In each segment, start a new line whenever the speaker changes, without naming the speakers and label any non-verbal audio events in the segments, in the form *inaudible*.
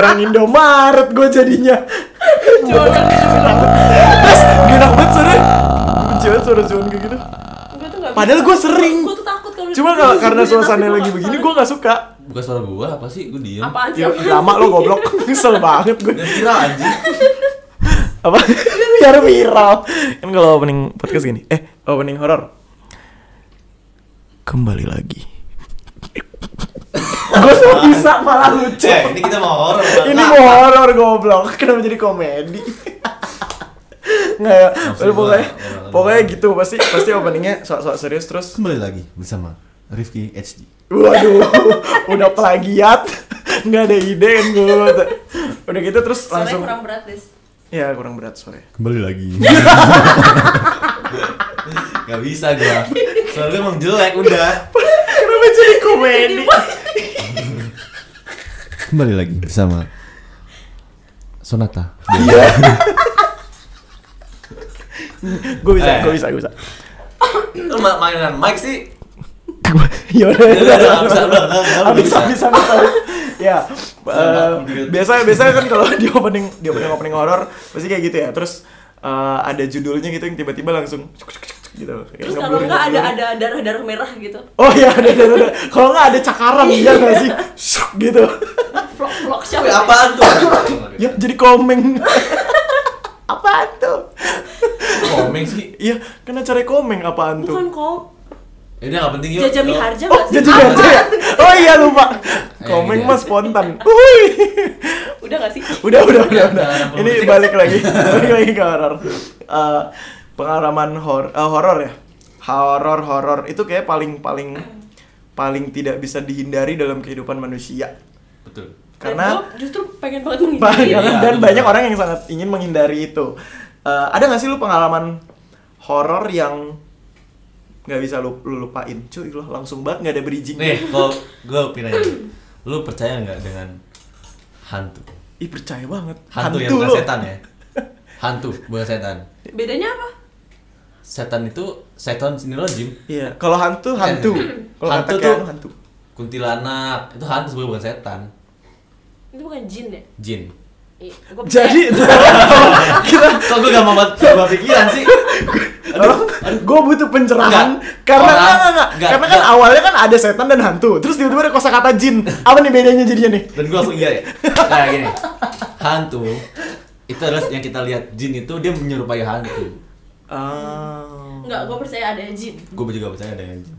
orang Indomaret gue jadinya.
Jualan
Terus gak enak banget suara Cewek suara-suara kayak gitu.
Gue
Padahal gue sering.
Gue tuh takut kalau
Cuma kalau karena suasana lagi
gua
begini gue gak suka.
Bukan suara gua, apa sih? Gua diem.
Apaan sih?
Ya, lama lo goblok. *laughs* Kesel banget gue
viral anjing.
Apa? Biar viral. Kan kalau opening podcast gini. Eh opening horror Kembali lagi Gue tuh bisa malah lucu
Eh, ini kita mau horor.
Ini mau horor goblok Kenapa jadi komedi Nggak ya
Maksud gua,
Pokoknya Pokoknya gitu Pasti pasti openingnya Sok-sok serius terus
Kembali lagi bersama Rifki HD.
Waduh, udah plagiat, nggak ada ide kan gue. Udah gitu terus
Soalnya
langsung.
kurang berat, Des.
Ya kurang berat sore.
Kembali lagi. *laughs* Gak bisa gua. Soalnya emang jelek udah.
Kenapa jadi komedi? *laughs*
Kembali lagi bersama Sonata. *laughs*
gue bisa,
Eh.
gue bisa, gue bisa.
Lu ma- mainan mic sih?
Ya udah,
udah, udah,
habis,
bisa.
habis, habis, habis. Ya, eh, biasa, biasa kan kalau di opening, di opening opening horor pasti kayak gitu ya. Terus eh, ada judulnya gitu yang tiba-tiba langsung cuk, cuk, cuk, gitu. Kayak
Terus kalau enggak ada ada darah-darah merah gitu.
Oh iya, ada, ada, ada. Kalau nggak ada cakaran, iya nggak sih? Shuk, gitu.
Vlog-vlog siapa?
Tapi apaan tuh?
Ya, jadi komeng. *laughs* apaan tuh?
Komeng sih.
Iya, kan acara komeng apaan tuh?
Bukan kok.
Ya udah nggak penting yuk.
Jaja
Lo-
Miharja
Oh,
nggak sih?
jadi aja ya? Oh iya lupa. *laughs*
Ayo,
Komeng mah
ya.
spontan. *laughs* Uhuy.
Udah nggak sih?
Udah, udah, udah, udah.
Udah, udah,
Ini balik lagi, balik lagi ke horor. Eh, pengalaman hor eh, horor ya. Horor horor itu kayak paling paling paling tidak bisa dihindari dalam kehidupan manusia.
Betul.
Karena
Dan justru pengen banget *laughs* menghindari.
banyak
Iya,
dan
betul.
banyak orang yang sangat ingin menghindari itu. Eh, ada gak sih lu pengalaman horor yang nggak bisa lu, lu lupain? Cuy, lu langsung banget nggak ada bridging.
Nih, kalau gue pinanya, lu percaya nggak dengan hantu?
Ih percaya banget.
Hantu, yang bukan setan ya? *laughs* Hantu, bukan setan.
Bedanya apa?
Setan itu setan sinilojim.
Iya, kalau hantu hantu. *clears throat* Kalau
Hantu tuh-
hantu.
Kuntilanak itu hantu sebenarnya bukan setan,
Itu bukan jin ya?
jin.
Iya, gua
Jadi *laughs* kita
Kok gue gak mau berubah pikiran sih?
gue butuh pencerahan
Enggak.
karena
Orang-
enggak, enggak, enggak.
enggak,
karena kan
enggak.
awalnya kan ada setan dan hantu terus tiba-tiba ada kosakata jin apa nih bedanya jadinya nih
Dan gue langsung iya ya. Nah gini, hantu itu adalah yang kita lihat jin itu dia menyerupai hantu.
Ah.
Enggak, gua percaya ada jin.
Gue juga percaya dengan jin.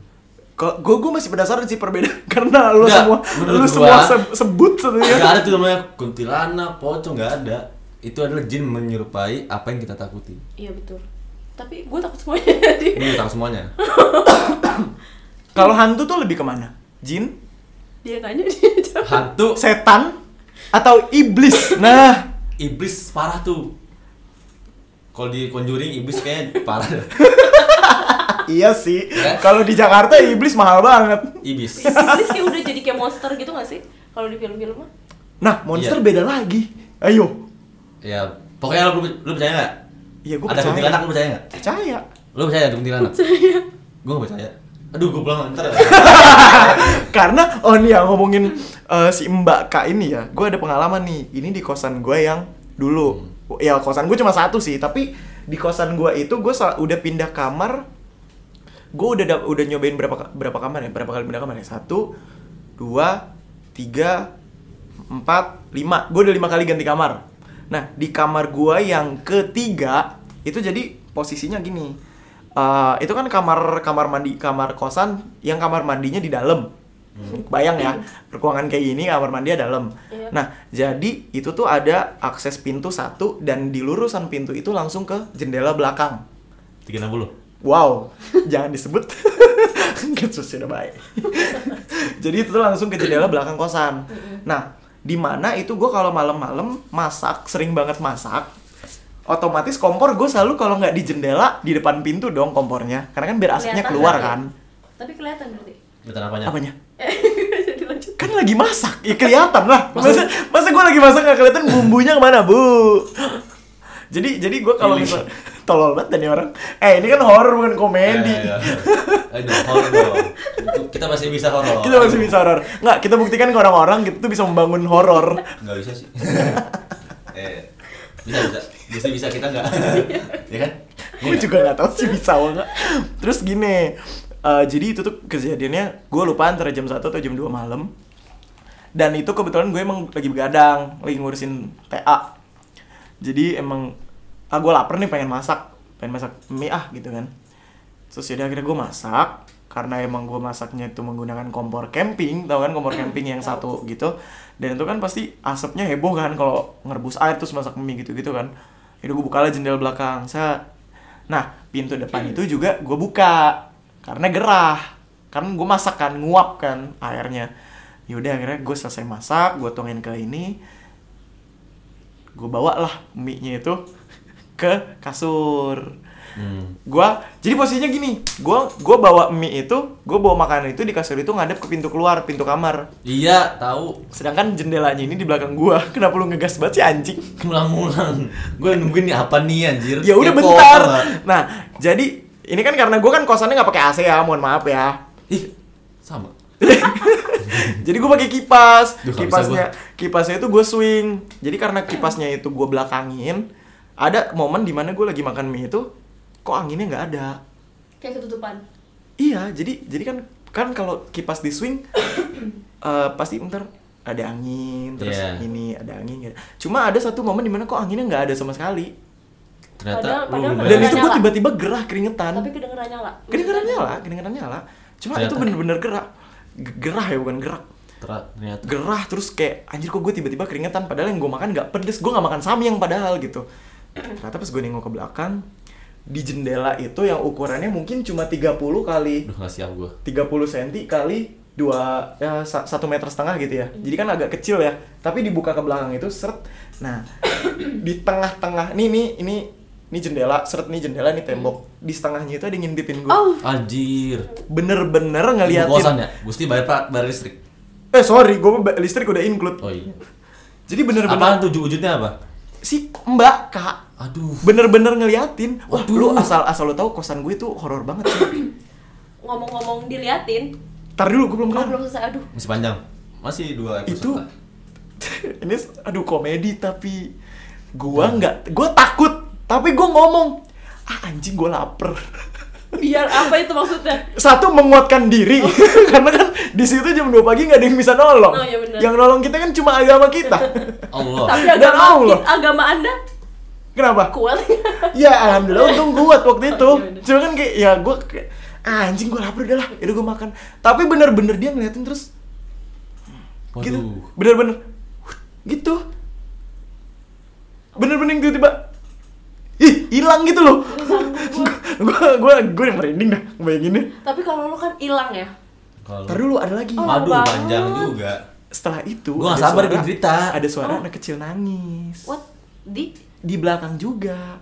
Kok gue gue masih penasaran sih perbedaan *laughs* karena lu
Enggak,
semua lu
gua-
semua se- sebut
Gak
sebenarnya.
ada tuh namanya kuntilanak, pocong nggak ada. Itu adalah jin menyerupai apa yang kita takuti.
Iya betul. Tapi gue takut semuanya *laughs* jadi.
Ini tahu semuanya. *coughs*
Kalau hantu tuh lebih ke mana? Jin,
Dia nanya *laughs* dia jawab.
Hantu
setan, atau iblis? Nah,
iblis parah tuh. Kalau di Conjuring iblis kayaknya parah.
iya sih.
Ya.
Kalau di Jakarta iblis mahal banget.
Iblis.
Iblis kayak udah jadi kayak monster gitu gak sih? Kalau di film-film mah.
Nah, monster
Iya.
beda lagi. Ayo.
Ya, pokoknya lu, lu percaya nggak?
Iya, gue
Ada
percaya.
kuntilanak lu percaya nggak?
Percaya.
Lu percaya ada kuntilanak?
Percaya.
Gue gak percaya. Aduh, gue pulang ntar. *laughs*
Karena oh nih ya ngomongin eh, si Mbak Kak ini ya, gue ada pengalaman nih. Ini di kosan gue yang dulu. Ya kosan gue cuma satu sih, tapi di kosan gue itu gue udah pindah kamar. Gue udah da- udah nyobain berapa berapa kamar ya? Berapa kali pindah kamar ya? Satu, dua, tiga, empat, lima. Gue udah lima kali ganti kamar. Nah di kamar gue yang ketiga itu jadi posisinya gini. Eh, itu kan kamar kamar mandi kamar kosan yang kamar mandinya di dalam. Bayang ya, ruangan kayak gini kamar mandi ada dalam.
Iya.
Nah, jadi itu tuh ada akses pintu satu dan di lurusan pintu itu langsung ke jendela belakang.
360.
Wow, *laughs* jangan disebut. *laughs* Gitu sudah baik. *laughs* Jadi itu tuh langsung ke jendela belakang kosan. Nah, di mana itu gue kalau malam-malam masak, sering banget masak. Otomatis kompor gue selalu kalau nggak di jendela di depan pintu dong kompornya, karena kan biar asapnya
Kelihatan
keluar kan.
Tapi kelihatan berarti.
Betul apanya?
Apanya?
Jadi lanjut.
Kan lagi masak, ya kelihatan lah. Masa masa gue lagi masak nggak kelihatan bumbunya ke mana bu? Jadi jadi gue kalau misal Tolol banget nih orang. Eh, ini kan horor bukan komedi.
Eh, iya. Horor dong. Kita masih bisa horor.
Kita masih bisa horor. Nggak, kita buktikan ke orang-orang kita tuh bisa membangun horor.
Nggak bisa sih. eh, bisa bisa. Bisa bisa kita nggak. *laughs* ya kan?
gue juga nggak tahu sih bisa apa nggak terus gini eh, jadi itu tuh kejadiannya gue lupa antara jam 1 atau jam 2 malam. Dan itu kebetulan gue emang lagi begadang lagi ngurusin TA jadi emang ah gue lapar nih pengen masak pengen masak mie ah gitu kan. Terus yaudah akhirnya gue masak karena emang gue masaknya itu menggunakan kompor camping tau kan kompor camping yang satu gitu. Dan itu kan pasti asapnya heboh kan kalau ngerebus air terus masak mie gitu gitu kan. Yaudah gue buka lah jendela belakang saya nah pintu depan itu juga gue buka karena gerah. Kan gue masak kan nguap kan airnya. Yaudah akhirnya gue selesai masak gue tuangin ke ini. Gue bawa lah mie nya itu *laughs* ke kasur.
Hmm.
gua jadi posisinya gini. Gua gua bawa mie itu gua bawa makanan itu di kasur itu ngadep ke pintu keluar pintu kamar.
Iya, tahu.
sedangkan jendelanya ini di belakang gua. *laughs* Kenapa lu ngegas banget sih anjing?
Mulang-mulang. Gue nungguin nih apa nih anjir.
ya udah bentar. nah jadi ini kan karena gua kan kosannya nggak pakai AC ya mohon maaf ya
Ih, sama. *laughs*
jadi gue pakai kipas
Duh,
kipasnya kipasnya itu gue swing jadi karena kipasnya itu gue belakangin ada momen di mana gue lagi makan mie itu kok anginnya nggak ada
Kayak ketutupan.
Iya, jadi jadi kan kan kalau kipas di swing *coughs* eh, pasti ntar ada angin terus
Iya.
ini ada angin gitu. Cuma ada satu momen di mana kok anginnya nggak ada sama sekali.
Ternyata
Padahal-
lu
padahal
Dan itu gue tiba-tiba gerah keringetan.
Tapi kedengeran nyala.
Kedengeran nyala, kedengeran nyala. Cuma itu
Ternyata-
bener-bener gerak. G- Gerah ya bukan gerak.
Ter- ternyata
Gerah terus kayak anjir kok gue tiba-tiba keringetan padahal yang gue makan nggak pedes. Gue nggak makan samyang padahal gitu. Ternyata pas gue nengok ke belakang di jendela itu yang ukurannya mungkin cuma 30 kali
Duh, gak siap gue.
30 cm kali dua ya sa- satu meter setengah gitu ya jadi kan agak kecil ya tapi dibuka ke belakang itu seret nah di tengah-tengah nih nih ini ini jendela seret nih jendela nih tembok di setengahnya itu ada yang ngintipin gue
Oh,
Anjir.
bener-bener
Ibu
ngeliatin
kosan ya? Gusti bayar pak bayar listrik.
eh sorry gue listrik udah include
Oh iya.
jadi bener-bener
Apaan tuh wujudnya apa?
si mbak kak
Aduh.
bener-bener ngeliatin wah
Waduh.
lu asal asal lu tahu kosan gue itu horor banget sih *coughs*
ngomong-ngomong diliatin.
tar dulu gue belum kelar
belum selesai. Aduh.
Masih panjang. Masih dua episode.
itu *laughs* ini aduh komedi tapi gua nggak gua takut tapi gua ngomong ah anjing gua lapar
Biar apa itu maksudnya?
satu menguatkan diri *laughs* karena kan di situ jam 2 pagi nggak ada yang bisa nolong
Oh, iya benar.
yang nolong kita kan cuma agama kita *laughs*
Allah.
Tapi
Dan
agama
Allah.
agama Anda
kenapa
kuat. *laughs*
ya alhamdulillah untung kuat waktu itu
Oh, iya bener.
cuma kan kayak ya gua kayak ah, anjing gua lapar udah lah udah gua makan tapi bener-bener dia ngeliatin terus gitu
Waduh.
bener-bener gitu bener-bener gitu tiba ih hilang gitu loh *laughs* gua gua gua yang merinding dah bayanginnya
Tapi kalau lu kan hilang ya.
Kalau
Ntar dulu ada lagi
Oh.
Aduh,
banget.
panjang juga.
setelah itu
Gua nggak
ada
sabar
suara-
bikin cerita.
ada suara
Oh.
anak kecil nangis
What? Di
di belakang juga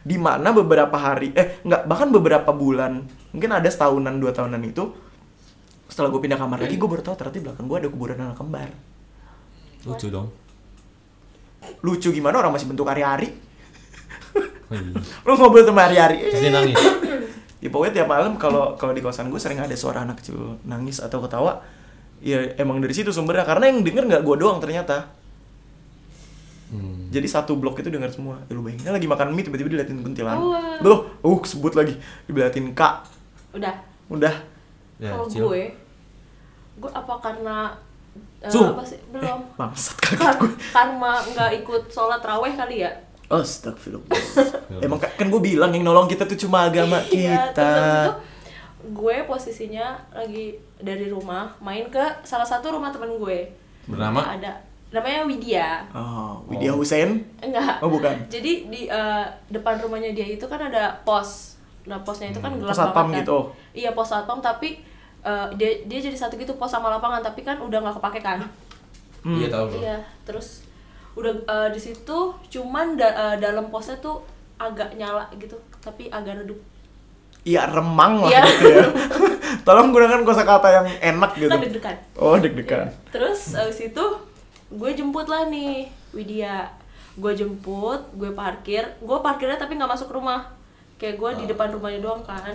di mana beberapa hari eh nggak bahkan beberapa bulan mungkin ada setahunan dua tahunan itu setelah gue pindah kamar lagi gue baru tahu ternyata di belakang gue ada kuburan anak kembar
Lucu dong.
lucu gimana orang masih bentuk hari-hari
Oh, iya.
lu ngobrol sama hari-hari
Terus dia nangis.
ya pokoknya tiap malam kalau kalau di kosan gue sering ada suara anak kecil nangis atau ketawa ya emang dari situ sumbernya karena yang denger nggak gue doang ternyata
Hmm.
jadi satu blok itu denger semua ya, lu bayangin lagi makan mie tiba-tiba diliatin kuntilanak
Wah.
loh uh sebut lagi diliatin kak
udah.
udah
Ya,
kalau gue gue apa karena eh,
Su.
apa sih? Belum.
bangsat kaget
Kar-
gue
karma nggak ikut sholat raweh kali ya
Astagfirullah. *laughs* Emang kan gue bilang yang nolong kita tuh cuma agama
Iya,
kita.
itu gue posisinya lagi dari rumah main ke salah satu rumah temen gue.
Bernama?
ada. Namanya Widya.
Oh Widya Hussein?
Enggak.
Oh, bukan.
jadi di eh, depan rumahnya dia itu kan ada pos. Nah posnya itu kan gelap
Pos satpam
banget kan.
gitu?
iya pos satpam tapi eh, dia dia jadi satu gitu pos sama lapangan tapi kan udah nggak kepake kan?
Iya tahu
iya terus udah eh, di situ cuman da- eh, dalam posnya tuh agak nyala gitu tapi agak redup.
Iya remang lah
Iya.
gitu ya. *laughs* Tolong gunakan kosakata yang enak gitu.
Kan deg-degan.
Oh deg-degan.
Terus abis itu gue jemput lah nih Widya. Gue jemput, gue parkir. Gue parkirnya tapi nggak masuk rumah. Kayak gue di
Oh.
depan rumahnya doang kan.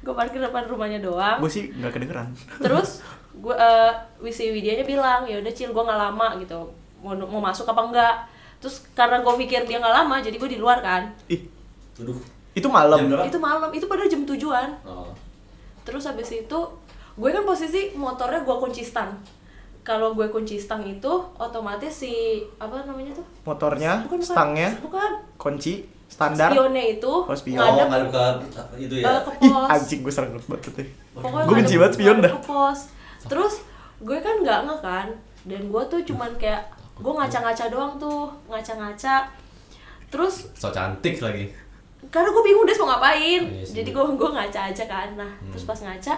Gue parkir depan rumahnya doang.
Gue sih nggak kedengeran.
terus *laughs* gue uh, Wisi Widianya bilang ya udah cil gue nggak lama gitu mau mau masuk apa enggak terus karena gue pikir dia nggak lama jadi gue di luar kan
Ih,
Aduh.
itu malam.
Itu malam itu pada jam tujuan
Oh.
terus habis itu gue kan posisi motornya gue kunci stang kalau gue kunci stang itu otomatis si apa namanya tuh
Motornya,
bukan bukan,
stangnya,
bukan
kunci, standar.
spionnya itu
Oh, spion.
Oh,
ngadep
ngadep ke itu ya.
ke
Ih,
pos
anjing gue serang banget deh.
pokoknya
Gue benci
ngadep-
banget spion
ngadep
dah.
ke pos terus gue kan nggak nge kan? Dan gue tuh cuman kayak gue ngaca-ngaca doang tuh ngaca-ngaca. Terus
So cantik lagi.
karena gue bingung dia mau ngapain?
Oh, iya sih.
jadi gue gue ngaca aja kan. Nah terus pas ngaca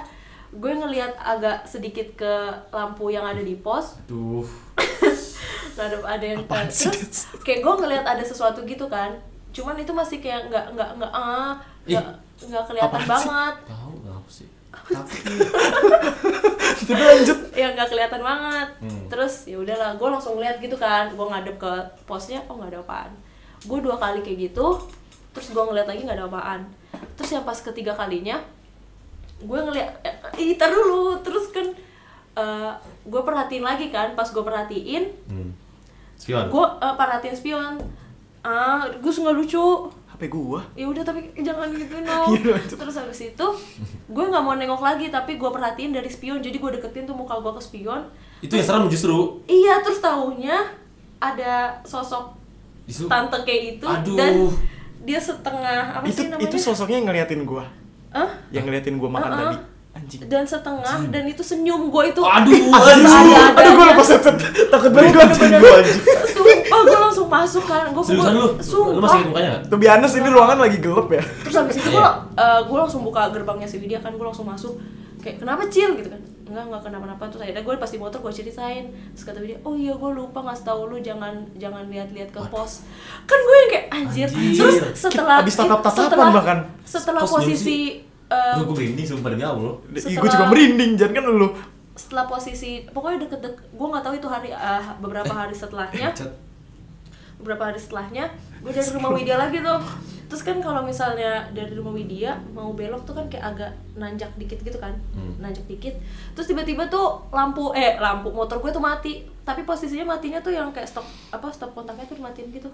gue ngelihat agak sedikit ke lampu yang ada di pos.
Aduh. *laughs*
ada ada yang
Apaan sih,
terus kayak gue ngelihat ada sesuatu gitu kan. Cuman itu masih kayak nggak nggak nggak ah
Ih.
nggak nggak kelihatan banget.
Tahu apa sih?
Tapi *laughs* *laughs* lanjut.
ya nggak kelihatan banget
Hmm.
terus ya udahlah gue langsung lihat gitu kan gue ngadep ke posnya oh nggak ada apaan gue dua kali kayak gitu terus gue ngeliat lagi nggak ada apaan terus yang pas ketiga kalinya gue ngeliat eh, ih tar dulu terus kan gue perhatiin lagi kan pas gue perhatiin
Hmm. Spion.
gue eh, perhatiin spion ah gue nggak lucu
HP gua.
ya udah tapi jangan gitu no *laughs*
Iya,
terus habis itu gue nggak mau nengok lagi tapi gue perhatiin dari spion jadi gue deketin tuh muka gue ke spion
Itu yang serem justru.
iya terus tahunya ada sosok
Justru.
tante kayak itu
Aduh.
dan dia setengah apa
itu
sih namanya
itu sosoknya yang ngeliatin gua.
Hah?
Yang ngeliatin gua makan
Uh-uh.
tadi. Anjing.
dan setengah dan itu senyum gue itu
Aduh, aduh.
ada-
Aduh gua lepas headset. Takut banget gua anjing gua anjing.
sumpah gue langsung masuk kan gue
Seriusan lu? Lu masih ingat mukanya nggak?
Tuh biasa ini ruangan lagi gelap ya.
terus habis itu gue
Iya.
gue langsung buka gerbangnya si Widya kan gue langsung masuk kayak kenapa cil gitu kan enggak enggak kenapa-napa terus akhirnya gue pas di motor gue ceritain terus kata Widya oh iya gue lupa ngasih tahu lu jangan jangan lihat-lihat ke pos kan gue yang kayak anjir,
Anjir.
terus setelah
Abis tatap-tatapan
setelah
bahkan.
setelah posisi eh,
Lu gue merinding sumpah demi Allah.
Setelah-
gua juga merinding, jangan kan lu.
setelah posisi pokoknya deket-deket gue nggak tahu itu hari eh, beberapa hari setelahnya. beberapa hari setelahnya gue dari rumah Widya lagi tuh. Terus kan kalau misalnya dari rumah Widya mau belok tuh kan kayak agak nanjak dikit gitu kan.
Hmm.
nanjak dikit. Terus tiba-tiba tuh lampu eh lampu motor gue tuh mati. Tapi posisinya matinya tuh yang kayak stop apa stop kontaknya tuh dimatiin gitu.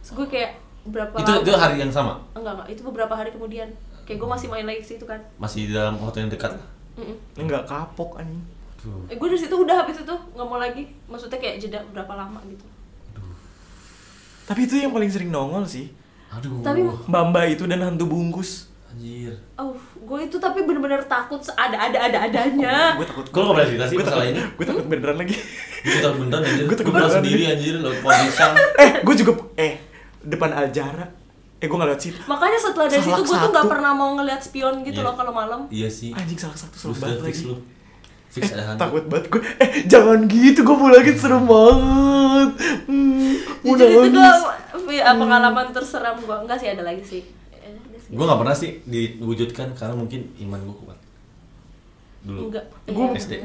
Terus gue kayak berapa
Itu itu hari yang sama.
enggak enggak. Itu beberapa hari kemudian kayak gue masih main lagi ke situ kan
Masih di dalam waktu yang dekat.
Mm-mm.
Enggak kapok anjing.
Aduh.
eh, gue dari situ udah habis itu nggak mau lagi maksudnya kayak jeda berapa lama gitu
Tapi itu yang paling sering nongol sih.
Aduh.
Tapi-
Mbak-mbak itu dan hantu bungkus.
anjir.
oh gue itu tapi bener-bener takut ada ada ada adanya
Gue takut.
Kok lo nggak pernah cerita sih
Gue
masalah
takut,
ini?
gue takut beneran lagi.
Gue takut beneran anjir.
Gua
Gue
takut beneran.
sendiri anjir laut pohon pisang.
eh, gue juga eh depan Aljara. Eh, gue nggak lihat situ.
makanya setelah dari situ gue tuh nggak
satu.
pernah mau ngeliat spion gitu
Iya.
loh kalau malam
Iya sih.
Anjing salah satu
sudah
banget
fix
lagi.
lu. Fix
Eh,
ada hantu.
takut banget gue. Eh, jangan gitu. Gue mau lagi serem banget. Hmm, mau
jujur itu gue pengalaman terseram gue enggak sih ada lagi sih Eh.
Gue gak pernah sih diwujudkan karena mungkin iman gue kuat. Dulu.
enggak
Gua-
Iya.
SD. *laughs*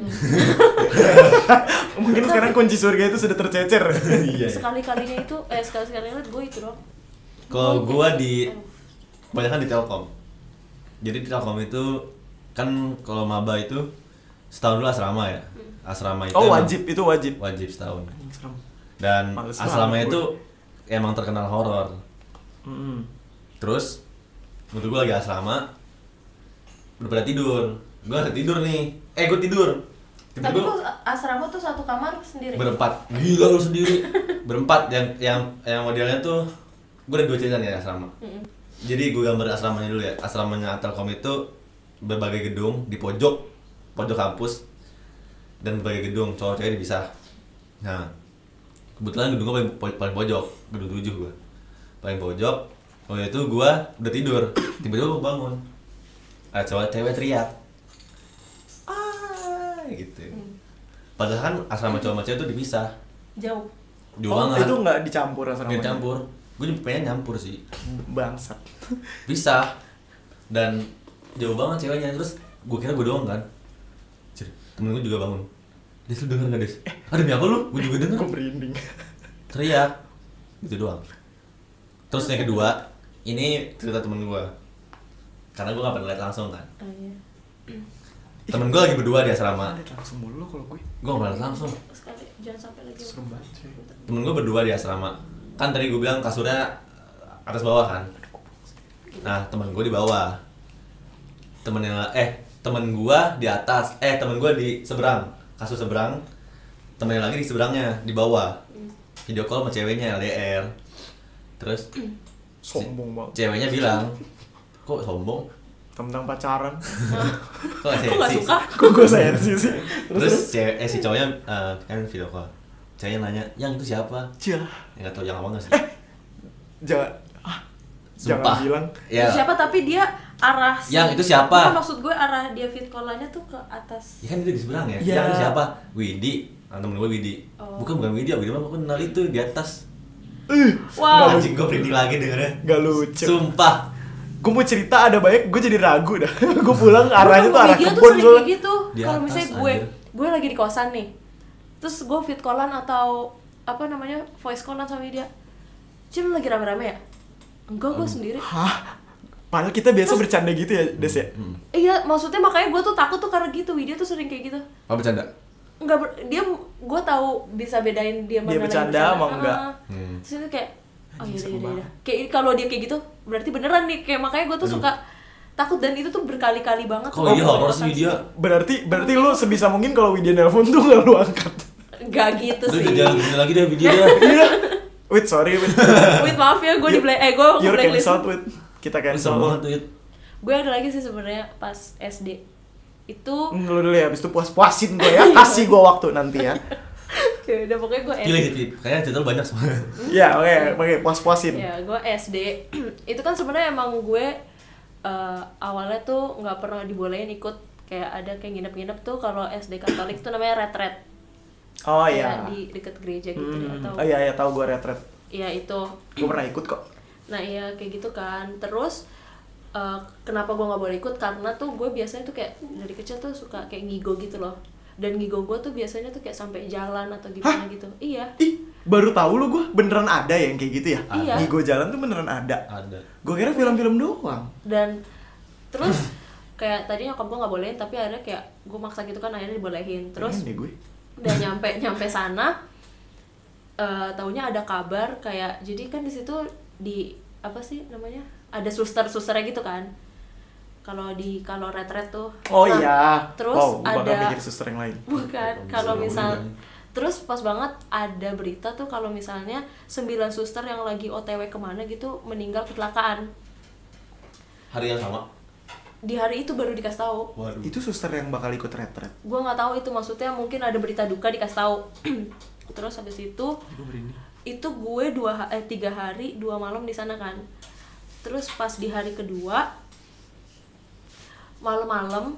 Mungkin sekarang kunci surga itu sudah tercecer.
Iya.
sekali kalinya itu eh sekali sekalinya gue itu dong
Kalau
Gua-
gua di
Eh,
kebanyakan di Telkom. Jadi di Telkom itu kan kalau maba itu setahun dulu asrama ya. Asrama itu
Oh, wajib itu wajib.
Wajib setahun. Dan
Males banget
itu emang terkenal horor. Terus waktu gue lagi asrama udah pada tidur. Gue ada tidur nih. Eh gue tidur.
tapi lu asrama tuh satu kamar sendiri
berempat. Gila lu sendiri. *laughs* berempat yang yang yang modelnya tuh gue ada dua cerita nih asrama.
Mm-mm.
Jadi gue gambar asramanya dulu ya. Asramanya Telkom itu berbagai gedung di pojok pojok kampus dan berbagai gedung cowok cewek dipisah. Nah kebetulan gedung gue paling, po- paling pojok gedung tujuh gue paling pojok. Waktu itu gue udah tidur tiba-tiba gue bangun ada cowok cewek teriak ah gitu. Padahal kan asrama cowok sama cewek itu dipisah
jauh
jauh
Oh,
banget
itu nggak dicampur asramanya.
nggak campur gue juga pengen nyampur sih.
Bangsat.
bisa. Dan jauh banget ceweknya. Terus gue kira gue doang kan. Temen gue juga bangun. Des lu denger gak Des? Eh, ada demi apa lu? Gue juga denger.
Gue merinding.
Teriak. Gitu doang. Terus yang kedua ini cerita temen gue karena gue gak pernah lihat langsung kan.
Oh, iya.
temen gue lagi berdua di asrama.
Lihat langsung mulu kalau gue.
gue gak pernah lihat langsung.
Sekali jangan sampai lagi.
Serem banget
temen gue berdua di asrama kan tadi gue bilang kasurnya atas bawah kan? Nah temen gue di bawah. Temen yang eh temen gue di atas. Eh temen gue di seberang. Kasur seberang. Temen yang lagi di seberangnya di bawah. Video call sama ceweknya LDR terus
Sombong banget.
ceweknya bilang kok sombong?
Tentang pacaran.
kok gak
aku nggak
seksi?"
suka?
Kok gue sensi sih?
terus cewek eh si cowoknya eh, kan video call ceweknya nanya yang itu siapa
Cia.
ya gak tau yang apa gak sih
Jangan. Ah,
Sumpah.
jangan bilang.
ya
siapa tapi dia arah
Yang itu siapa?
Bukan, maksud gue arah dia fit callanya tuh ke atas
Ya kan itu di seberang ya.
Iya.
Yang itu siapa? Widi. Ah, temen gue Widi.
Oh.
Bukan bukan Widi, Widi mah gue kenal itu di atas.
Ih,
Wow.
Anjing gue merinding lagi dengernya.
Gak lucu.
Sumpah.
Gue mau cerita ada banyak, gue jadi ragu dah. *laughs* gue pulang arahnya tuh arah
tuh
kebun
gitu kalau misalnya gue
anjir.
gue lagi di kosan nih terus gue fit callan atau apa namanya voice callan sama dia lu lagi rame-rame ya enggak gue sendiri
Hah? Padahal kita biasa bercanda gitu ya, Des ya?
Hmm.
iya maksudnya makanya gue tuh takut tuh karena gitu Widya tuh sering kayak gitu
Apa bercanda?
enggak ber- dia gue tahu bisa bedain dia mana
Dia bercanda sama enggak.
Ah.
Hmm.
terus itu kayak oh iya iya iya kayak kalau dia kayak gitu berarti beneran nih kayak makanya gue tuh
Aduh.
suka takut dan itu tuh berkali-kali banget
Kok
tuh
iya
kalau
horor sih dia?
Berarti berarti lu sebisa mungkin kalau Widya nelpon tuh gak lu angkat.
Enggak gitu
Aduh,
sih
jangan gini lagi deh video. *laughs*
Iya. Wait, sorry, wait.
Wait maaf ya gue di
You-
black eh gue
You're
blacklist
wait. Kita cancel.
banget tuh, Yud.
gue ada lagi sih sebenarnya pas SD itu
Hmm, lu dulu ya, abis itu puas-puasin gue ya. Kasih gue waktu nanti ya. *laughs*
ya udah pokoknya gue SD
Pilih, pilih. Kayaknya cerita lu banyak semua. *laughs*
Ya, oke, oke, puas-puasin.
ya gue SD *clears throat* itu kan sebenarnya emang gue eh, awalnya tuh nggak pernah dibolehin ikut kayak ada kayak nginep-nginep tuh kalau SD Katolik tuh namanya retret
Oh iya.
di deket gereja gitu deh,
Hmm,
atau
Oh iya, iya, tahu gue retret.
ya itu
Gue pernah ikut kok.
nah iya kayak gitu kan terus eh, kenapa gue nggak boleh ikut karena tuh gue biasanya tuh kayak dari kecil tuh suka kayak ngigo gitu loh dan ngigo gue tuh biasanya tuh kayak sampai jalan atau gimana gitu iya
Ih, baru tahu lu gue beneran ada yang kayak gitu ya?
Iya.
Ngigo jalan tuh beneran ada.
Ada.
Gue kira film-film doang.
dan *laughs* terus kayak tadi nyokap gue nggak bolehin tapi akhirnya kayak gue maksa gitu kan akhirnya dibolehin terus
Pengen deh gue.
Udah nyampe nyampe sana eh taunya ada kabar kayak jadi kan di situ di apa sih namanya ada suster susternya gitu kan kalau di kalau retret tuh
Oh
Nah,
iya.
terus
wow,
ada
mikir suster yang lain.
bukan kalau misal terus pas banget ada berita tuh kalau misalnya sembilan suster yang lagi otw ke mana gitu meninggal kecelakaan
Hari yang sama.
Di hari itu baru dikasih tahu
Waduh.
Itu suster yang bakal ikut retret.
gue nggak tahu itu maksudnya mungkin ada berita duka dikasih tahu *clears throat* terus habis itu itu gue dua eh tiga hari dua malam di sana kan terus pas di hari kedua malam-malam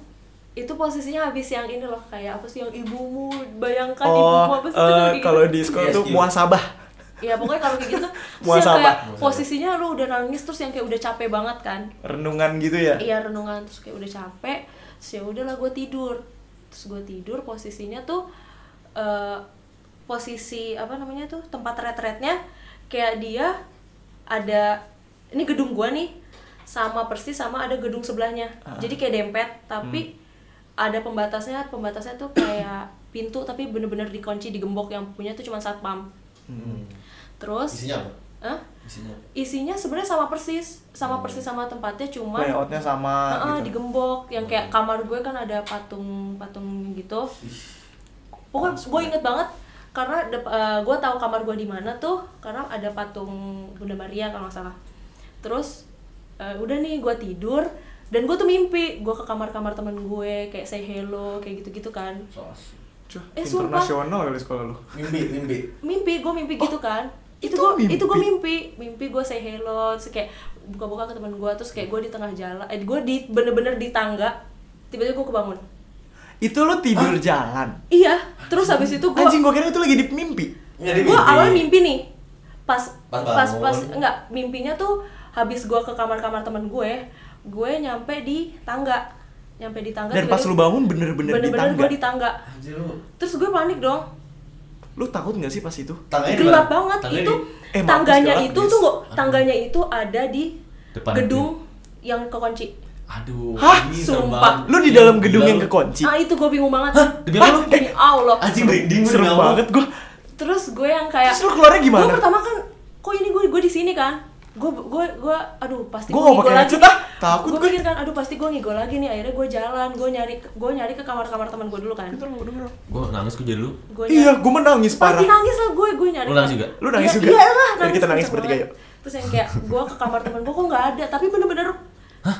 itu posisinya habis yang ini loh kayak apa sih yang ibumu bayangkan ibumu
Oh,
apa sih gitu.
kalau di sekolah
Yes,
tuh muasabah.
Ya pokoknya kalau kayak gitu *laughs* terus yang kayak posisinya lu udah nangis terus yang kayak udah capek banget kan?
Renungan gitu ya.
iya renungan terus kayak udah capek terus ya udahlah gue tidur. Terus gue tidur posisinya tuh eh, posisi apa namanya tuh tempat retretnya kayak dia ada ini gedung gua nih sama persis sama ada gedung sebelahnya.
Ah.
jadi kayak dempet tapi ada pembatasnya pembatasnya tuh kayak pintu tapi bener-bener dikunci digembok yang punya tuh cuma satpam.
Hmm.
Terus
Isinya apa?
Hah?
Isinya.
isinya sebenarnya sama persis sama persis sama tempatnya cuma
Layoutnya sama
Heeh,
gitu.
digembok yang kayak kamar gue kan ada patung patung gitu pokoknya gue inget banget karena eh, gue tahu kamar gue di mana tuh karena ada patung Bunda Maria kalau nggak salah terus eh, udah nih gue tidur dan gue tuh mimpi gue ke kamar-kamar temen gue kayak say hello kayak gitu-gitu kan
So.
Cuh,
Eh, sumpah.
internasional kali sekolah lu.
Mimpi, mimpi.
mimpi gue mimpi gitu kan
itu
itu gue
mimpi?
itu gue mimpi mimpi gue say hello terus kayak buka-buka ke teman gue terus kayak gue di tengah jalan eh gue di bener-bener di tangga tiba-tiba gue kebangun
Itu lu tidur jalan.
iya terus habis itu gue
Anjing gua kira itu lagi di mimpi.
Gue
mimpi.
awalnya mimpi nih pas
Pas
pas
bangun.
pas enggak mimpinya tuh habis gue ke kamar-kamar temen gue gue nyampe di tangga nyampe di tangga
Dan pas lu bangun bener-bener di
bener-bener
tangga.
gue di tangga
Anjir lu.
terus gue panik dong
Lu takut gak sih pas itu?
Tangannya di
gelap
mana?
banget
Tangannya
itu
di-
Eh,
tangganya
gelap,
itu
guys.
tuh tangganya itu ada di
Depan
gedung yang kekunci
Aduh,
Hah?
Sumpah.
banget.
Lu di dalam
Gila
gedung yang kekunci.
ah itu gue bingung banget
Demi apa lu?
demi Allah
Anjing merinding gue apa?
banget gua.
terus gue yang kayak
Terus lu keluarnya gimana?
gue pertama kan kok ini gue gue di sini kan gue gue gue aduh pasti
Gua
gue ngigo lagi
ah. Takut
gue
gue.
pikir kan aduh pasti gue ngigo lagi nih akhirnya gue jalan gue nyari gue nyari ke kamar kamar teman gue dulu kan
Gue nangis gue jadi lu.
gue
Iya, gua menangis parah.
pasti nangis lah gue gue nyari
Lu nangis juga?
Lu nangis
Iya,
juga?
iya lah
Biar kita nangis bertiga
banget.
yuk.
terus yang kayak gue ke kamar teman gue kok nggak ada tapi bener-bener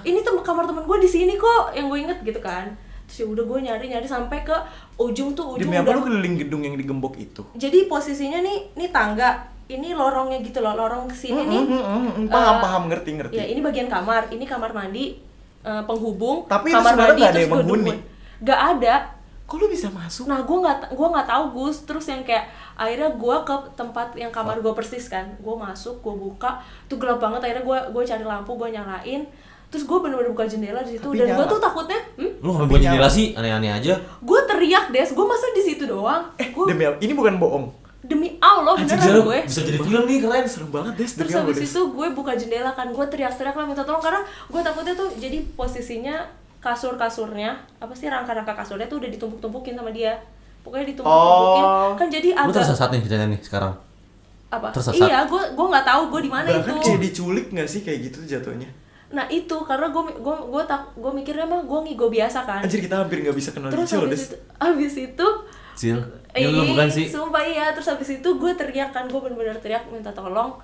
ini tem kamar teman gue di sini kok yang gue inget gitu kan terus ya udah gue nyari nyari sampai ke ujung tuh ujung
Demi apa
udah
lu keliling gedung yang digembok itu?
jadi posisinya nih nih tangga ini lorongnya gitu loh lorong ke sini
Mm,
nih
mm, mm, mm, paham,
eh,
paham, ngerti, ngerti.
ya ini bagian kamar ini kamar mandi eh, penghubung
Tapi itu
kamar
sebenarnya nggak ada
terus
yang menghuni.
nggak ada
Kok lu bisa masuk?
nah gue nggak gue nggak tahu gus terus yang kayak akhirnya gue ke tempat yang kamar gue persis kan gue masuk gue buka tuh gelap banget akhirnya gue gue cari lampu gue nyalain terus gue bener-bener buka jendela di situ dan gue tuh takutnya hmm?
Lu ngapain buat jendela sih? Aneh-aneh aja.
gue teriak des gue masa di situ doang
Eh,
gue
demi? Ini bukan bohong.
Demi allah beneran
gila,
gue
bisa jadi film nih keren.
Serem banget, Des.
terus habis
Des?
itu gue buka jendela kan gue teriak-teriak lah minta tolong karena gue takutnya tuh jadi posisinya kasur kasurnya apa sih rangka-rangka kasurnya tuh udah ditumpuk-tumpukin sama dia pokoknya ditumpuk-tumpukin
Oh.
kan jadi agak
tersesat nih ceritanya nih sekarang.
apa
tersesat.
iya gue gue nggak tahu gue di mana itu
kayak diculik gak sih kayak gitu jatuhnya?
nah itu karena gue gue gue tak gue mikirnya mah gue ngigo biasa kan
Anjir kita hampir gak bisa kenal
terus *laughs* habis itu habis itu
Cil. Ya lu
Ih,
bukan sih.
Sumpah iya, terus habis itu gue teriak kan, gue bener-bener teriak minta tolong.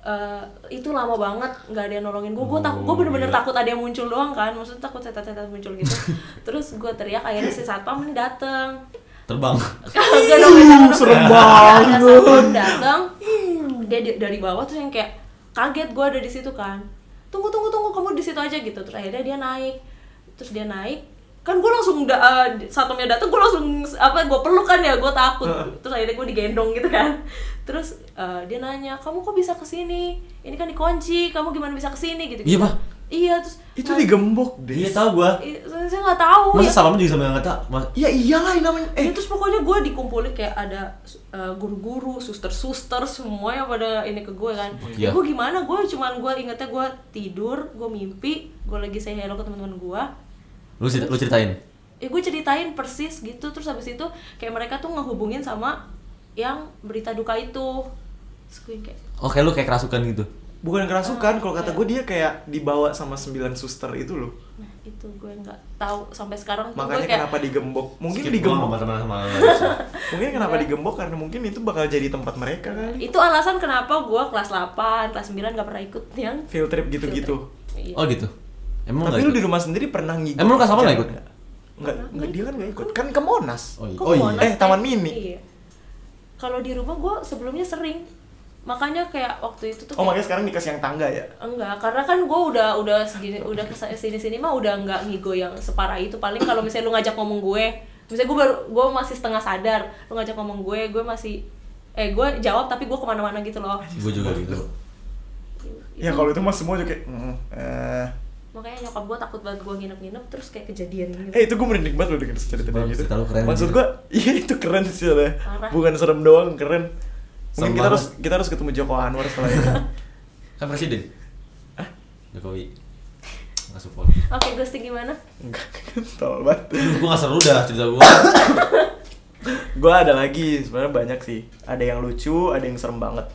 Eh, itu lama banget nggak ada yang nolongin gue gue tak gue
Oh,
bener-bener
gila.
takut ada yang muncul doang kan maksudnya takut setan-setan muncul gitu *laughs* terus gue teriak akhirnya si satpam ini dateng
Terbang.
Kagak dong,
serem banget.
satpam dateng dia di- dari bawah tuh yang kayak kaget gue ada di situ kan tunggu tunggu tunggu kamu di situ aja gitu terus akhirnya dia naik terus dia naik kan gue langsung da, uh, satpamnya dateng gue langsung apa gue peluk kan ya gue takut terus akhirnya gue digendong gitu kan terus uh, dia nanya kamu kok bisa ke sini ini kan dikunci kamu gimana bisa ke sini gitu
Iya, Pak.
iya terus
Itu
nah,
digembok, Des.
Iya tahu gua.
i- saya saya nggak tahu
Masa
ya
salam juga sama yang kata? Mas,
Ya iyalah ini namanya.
Eh,
Eh,
terus pokoknya gue dikumpulin kayak ada uh, guru-guru, suster-suster, semuanya pada ini ke gue kan.
Iya.
Gue gimana? Gue cuman gue ingetnya gue tidur, gue mimpi, gue lagi say hello ke teman-teman gue.
Lu, lu ceritain.
Ya gue ceritain persis gitu. Terus habis itu kayak mereka tuh ngehubungin sama yang berita duka itu. Terus gue kayak
Oke, lu kayak kerasukan gitu.
bukan kerasukan, kalau kata
iya.
gue dia kayak dibawa sama sembilan suster itu loh.
nah itu gue nggak tahu sampai sekarang tuh gue
Makanya
kayak
kenapa digembok? Mungkin
Skip,
digembok.
nggak teman sama. *laughs*
Mungkin kenapa
Iya.
digembok karena mungkin itu bakal jadi tempat mereka kali.
itu alasan kenapa gue kelas 8, kelas 9 gak pernah ikut yang
Field trip gitu-gitu.
Iya.
Oh gitu. Emang
Tapi lu
ikut?
di rumah sendiri pernah ngikut?
Emang lu kelas apa nggak ikut?
Enggak. Enggak, enggak, dia kan nggak ikut. Kan ke Monas.
Oh iya. Oh
ke
iya.
Monas,
Eh, Taman
eh?
Mini.
Iya. Kalau di rumah gue sebelumnya sering. Makanya kayak waktu itu tuh
Oh, makanya sekarang dikasih yang tangga ya?
enggak, karena kan gue udah udah segini udah ke sini sini mah udah nggak ngigo yang separah itu. Paling kalau misalnya lu ngajak ngomong gue, misalnya gue baru gue masih setengah sadar, lu ngajak ngomong gue, gue masih eh gue jawab tapi gue ke mana-mana gitu loh.
Gue juga gitu.
Ya kalau itu mah semua juga kayak mm, eh
Makanya nyokap gue takut banget gue nginep-nginep terus kayak kejadian gitu.
Eh itu gue merinding banget loh denger cerita dia
Bagus,
gitu
keren
Maksud
juga.
gue, *laughs* iya itu keren sih lah. Bukan serem doang, keren Mungkin
Serem
kita harus kita harus ketemu Joko Anwar setelah *laughs* ini
Kan presiden. Jokowi. Nggak support.
Oke, ghosting gimana?
Enggak, *laughs* tol banget
gue nggak seru dah cerita gue.
Gue ada lagi, sebenarnya banyak sih Ada yang lucu, ada yang serem banget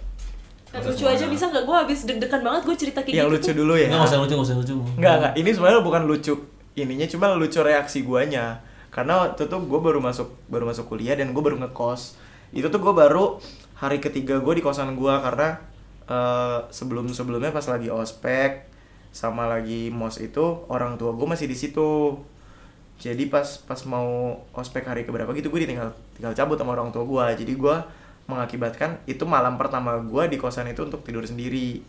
lucu aja bisa nggak? Gue habis deg-degan banget gue cerita kayak
Yang
gitu.
lucu
tuh.
dulu ya
Enggak, nggak usah lucu, nggak usah lucu.
Enggak, enggak. Ini sebenarnya bukan lucu ininya cuma lucu reaksi guanya. Karena waktu itu gue baru masuk baru masuk kuliah dan gue baru ngekos. Itu tuh gue baru hari ketiga gue di kosan gue karena eh, sebelum sebelumnya pas lagi ospek sama lagi mos itu orang tua gue masih di situ. Jadi pas pas mau ospek hari keberapa gitu gue ditinggal tinggal cabut sama orang tua gue. Jadi gue mengakibatkan itu malam pertama gue di kosan itu untuk tidur sendiri.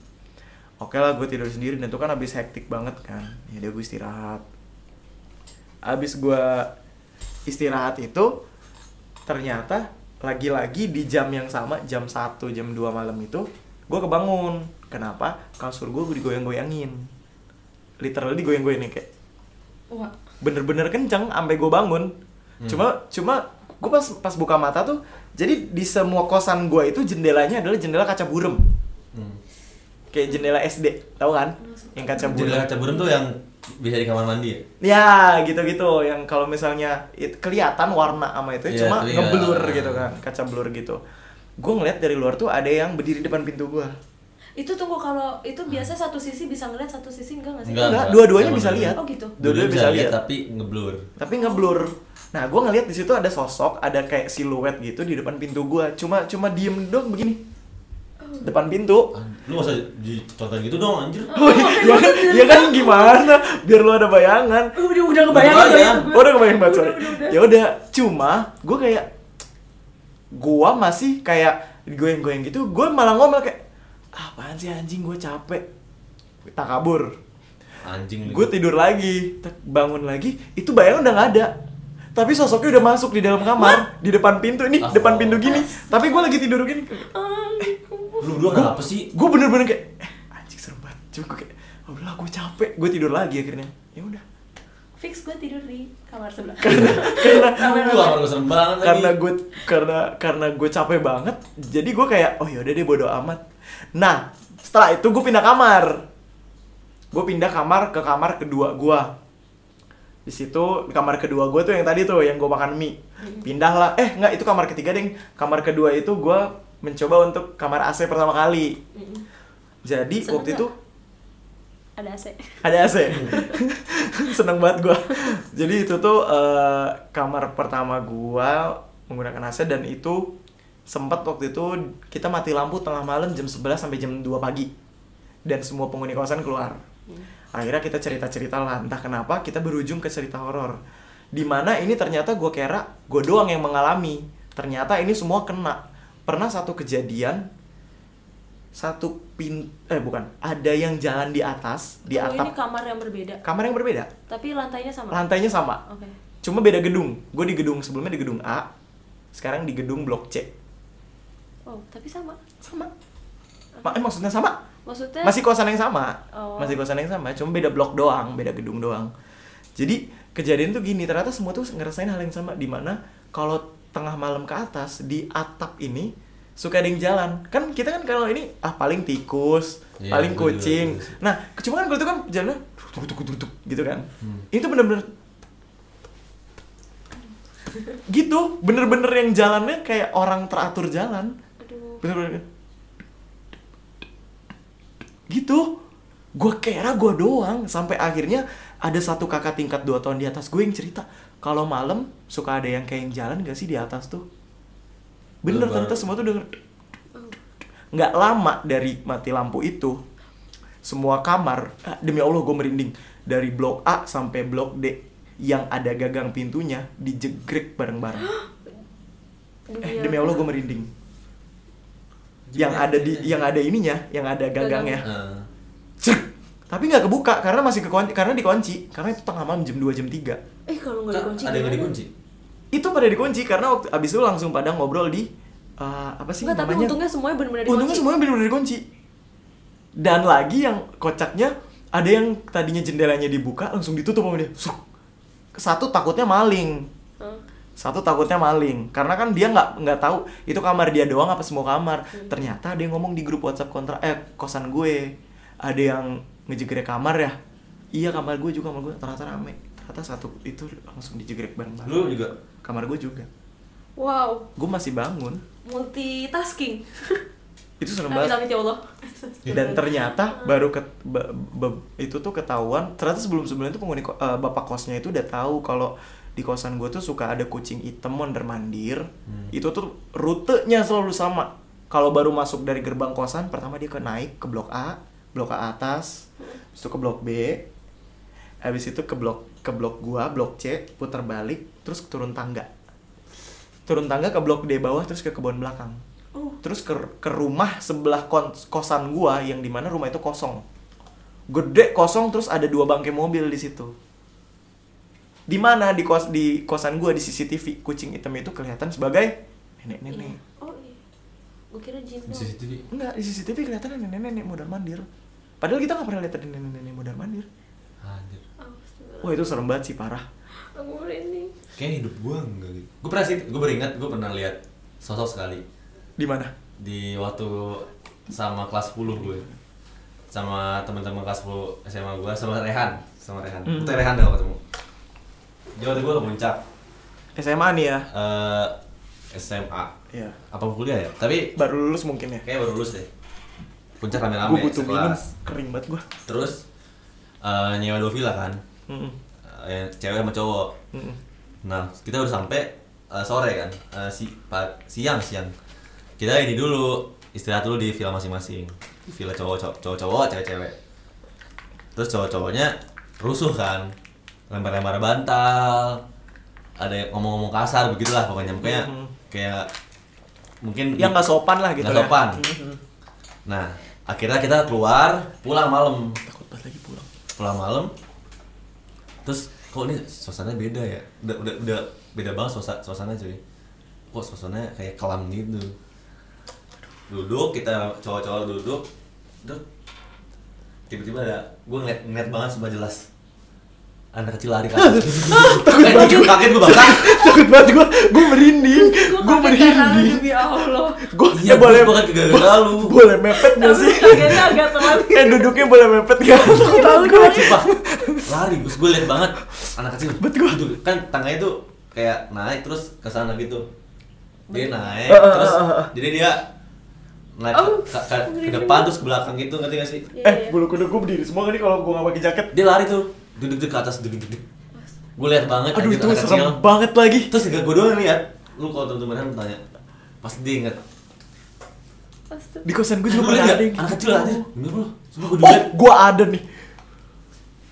Oke lah gue tidur sendiri dan itu kan habis hektik banget kan. Ya udah gue istirahat. Habis gue istirahat itu ternyata lagi-lagi di jam yang sama jam 1 jam 2 malam itu gue kebangun. Kenapa? Kasur gue digoyang-goyangin. Literally digoyang-goyangin kayak
Wah,
bener-bener kenceng sampai gue bangun. Cuma cuma gue pas pas buka mata tuh jadi di semua kosan gue itu jendelanya adalah jendela kaca burem
Hmm.
kayak jendela SD tahu kan yang kaca
Jendela
bulat
kaca burem tuh yang bisa di kamar mandi ya?
ya gitu-gitu yang kalau misalnya it- kelihatan warna sama itu
Iya,
cuma ngeblur gitu kan kaca blur gitu gue ngeliat dari luar tuh ada yang berdiri depan pintu gue
Itu tunggu kalau itu biasa satu sisi bisa ngeliat satu sisi enggak nggak sih?
Enggak, dua-duanya bisa lihat.
Oh gitu.
Dua-duanya bisa lihat.
tapi ngeblur.
tapi ngeblur nah gue ngeliat di situ ada sosok ada kayak siluet gitu di depan pintu gue cuma cuma diem doang begini depan pintu
Lu gak usah dicontohin gitu dong anjir.
Oh, ya, kan, ya kan gimana biar lu ada bayangan
Udah udah kebayang
Udah
Oh, udah kebayang banget sorry.
Udah, udah, udah.
Ya udah, cuma gue kayak gua masih kayak goyang-goyang gitu, gue malah ngomel kayak apaan sih anjing gue capek. Tak kabur.
Anjing.
Gue tidur lagi, bangun lagi, itu bayangan udah nggak ada. Tapi sosoknya udah masuk di dalam kamar, di depan pintu ini,
Ah.
depan pintu gini. Tapi gue lagi tidur gini.
Lu berdua kenapa sih?
Gue bener-bener kayak, eh, anjing serem banget. Cuma gue kayak, oh udah gue capek. Gue tidur lagi akhirnya. Ya udah.
Fix gue tidur di kamar sebelah. *laughs*
karena
Lu kamar gue serem banget
karena gue karena karena gue capek banget jadi gue kayak oh yaudah deh bodo amat nah setelah itu gue pindah kamar gue pindah kamar ke kamar kedua gue di situ kamar kedua gue tuh yang tadi tuh yang gue makan mie. Pindah lah. Eh nggak itu kamar ketiga deh kamar kedua itu gue mencoba untuk kamar AC pertama kali.
Mm-mm.
jadi
Seneng
waktu
nggak?
itu
Ada AC. *laughs*
ada AC *laughs* seneng banget gua. Jadi itu tuh eh, kamar pertama gua menggunakan AC dan itu sempat waktu itu kita mati lampu tengah malam jam 11 sampai jam 2 pagi. Dan semua penghuni kosan keluar akhirnya kita cerita-cerita lah entah kenapa kita berujung ke cerita horor. Di mana ini ternyata gua kira gue doang yang mengalami. Ternyata ini semua kena. Pernah satu kejadian satu pin eh bukan ada yang jalan di atas di
Oh, ini
atap.
kamar yang berbeda.
kamar yang berbeda.
Tapi lantainya sama.
lantainya sama.
Oke.
cuma beda gedung. Gue di gedung sebelumnya di gedung A sekarang di gedung blok C.
Oh, tapi sama.
sama. Ma- eh, maksudnya sama
Maksudnya
masih kosan yang sama
Oh.
masih kosan yang sama cuma beda blok doang beda gedung doang jadi kejadian tuh gini ternyata semua tuh ngerasain hal yang sama di mana kalau tengah malam ke atas di atap ini suka ada yang jalan kan kita kan kalau ini ah paling tikus
Iya,
paling kucing
gitu sih.
nah cuma kan kalau itu kan jalannya tuk tuk tuk tuk gitu kan
Hmm.
itu bener-bener gitu bener-bener yang jalannya kayak orang teratur jalan
aduh.
bener-bener gitu. Gue kira gue doang. Sampai akhirnya ada satu kakak tingkat dua tahun di atas gue yang cerita kalau malam suka ada yang kayak yang jalan gak sih di atas tuh? Bener
Baru-
ternyata semua tuh denger. Nggak lama dari mati lampu itu semua kamar ah, demi allah gue merinding dari blok A sampai blok D yang ada gagang pintunya dijegrek bareng-bareng. *gasps* Eh, demi allah gue merinding yang ada di yang ada ininya yang ada gagangnya. Cek. tapi nggak kebuka karena masih kekunci karena dikunci. Karena itu tengah malam jam 2 jam 3
Eh kalau nggak dikunci
ada yang dikunci.
itu pada dikunci karena waktu abis itu langsung pada ngobrol di eh, apa sih
Enggak, tapi
namanya?
untungnya semuanya benar-benar dikunci.
untungnya semuanya benar-benar dikunci. Dan lagi yang kocaknya ada yang tadinya jendelanya dibuka langsung ditutup sama dia. Suk. satu takutnya maling.
Hah?
Satu takutnya maling karena kan dia nggak nggak tahu itu kamar dia doang apa semua kamar.
Hmm.
ternyata ada yang ngomong di grup WhatsApp kontra eh kosan gue. Ada yang ngejegrek kamar ya? Iya kamar gue juga kamar gue. Ternyata rame. Ternyata satu itu langsung dijegrek bareng-bareng.
Lu juga?
Kamar gue juga.
Wow,
gue masih bangun.
Multitasking. *laughs*
itu serem banget.
amit ya Allah.
dan ternyata baru ke ba- ba- itu tuh ketahuan. Ternyata sebelum sebelumnya itu penghuni eh, bapak kosnya itu udah tahu kalau di kosan gue tuh suka ada kucing hitam mondar mandir.
Hmm.
itu tuh rutenya selalu sama. Kalau baru masuk dari gerbang kosan pertama dia ke naik ke blok A blok A atas habis itu ke blok B habis itu ke blok ke blok gua blok C putar balik terus turun tangga. Turun tangga ke blok D bawah terus ke kebun belakang.
Oh,
terus ke, ke rumah sebelah kosan gua yang di mana rumah itu kosong. Gede kosong terus ada dua bangkai mobil di situ di mana di kos di kosan gua di CCTV kucing hitam itu kelihatan sebagai nenek-nenek
iya. Oh iya. Gue kira jin
di. CCTV.
enggak di CCTV kelihatan nenek-nenek modal mandir padahal kita nggak pernah lihat ada nenek-nenek modal mandir
Anjir.
Oh,
wah itu serem banget sih parah
Aku merinding.
Kayaknya hidup gua enggak gitu. Gue pernah sih, gue beringat gue pernah lihat sosok sekali
di mana
di waktu sama kelas 10 gue. sama teman-teman kelas 10 SMA gua sama Rehan sama Rehan
Hmm.
itu Rehan dah ketemu waktu gua ke puncak.
SMA nih ya?
Eh SMA
Iya.
Apa kuliah ya? Tapi
baru lulus mungkin ya?
Kayak baru lulus deh. Puncak rame-rame
gue butuh minum. kering banget gue
terus eh, nyewa dua villa kan Eh, cewek sama cowok. Nah kita udah sampai eh, sore kan? Eh, si pa- siang siang. Kita ini dulu istirahat dulu di villa masing-masing. Villa cowok cowok cowok, cowok cewek cewek terus cowok cowoknya rusuh kan lempar-lempar bantal ada yang ngomong-ngomong kasar begitulah pokoknya pokoknya
Mhm.
kayak mungkin
yang nggak sopan lah gitu
Nggak
ya.
sopan.
Mhm.
nah akhirnya kita keluar pulang malam
takut banget lagi pulang
pulang malam terus kok ini suasananya beda ya udah udah udah beda banget suasana suasana cuy kok suasananya kayak kelam gitu duduk kita cowok-cowok duduk duduk tiba-tiba ada gue ngeliat ngeliat banget sumpah jelas anak kecil lari kan *laughs* kaget kaget gue bangsa *laughs*
takut banget gue gue merinding.
Gue
gue merinding.
demi Allah.
Gue
iya
boleh
gue kaget gara-gara lu.
boleh mepet nggak
tapi
sih?
kagetnya agak telat.
Eh duduknya boleh mepet nggak? *laughs* Tahu gue
Sumpah, lari terus gue liat banget anak kecil.
Bet gua.
duduk. kan tangganya tuh kayak naik terus ke sana gitu. Dia naik
Eh, eh,
terus
eh.
jadi dia naik
Oh,
ke, ke, depan
banget.
terus ke belakang gitu ngerti gak sih?
Iya,
eh
iya.
bulu kuduk gue berdiri semua nih kalau gue nggak pakai jaket.
Dia lari tuh duduk duduk ke atas duduk duduk gue liat banget
aduh itu serem
kecil.
banget lagi
terus gak gue doang liat lu kalau temen-temen tanya pasti dia inget
Astaga.
di kosan gue juga pernah ada yang
anak
gitu.
kecil aja bener lu Sumpah gue
oh
liat
gue ada nih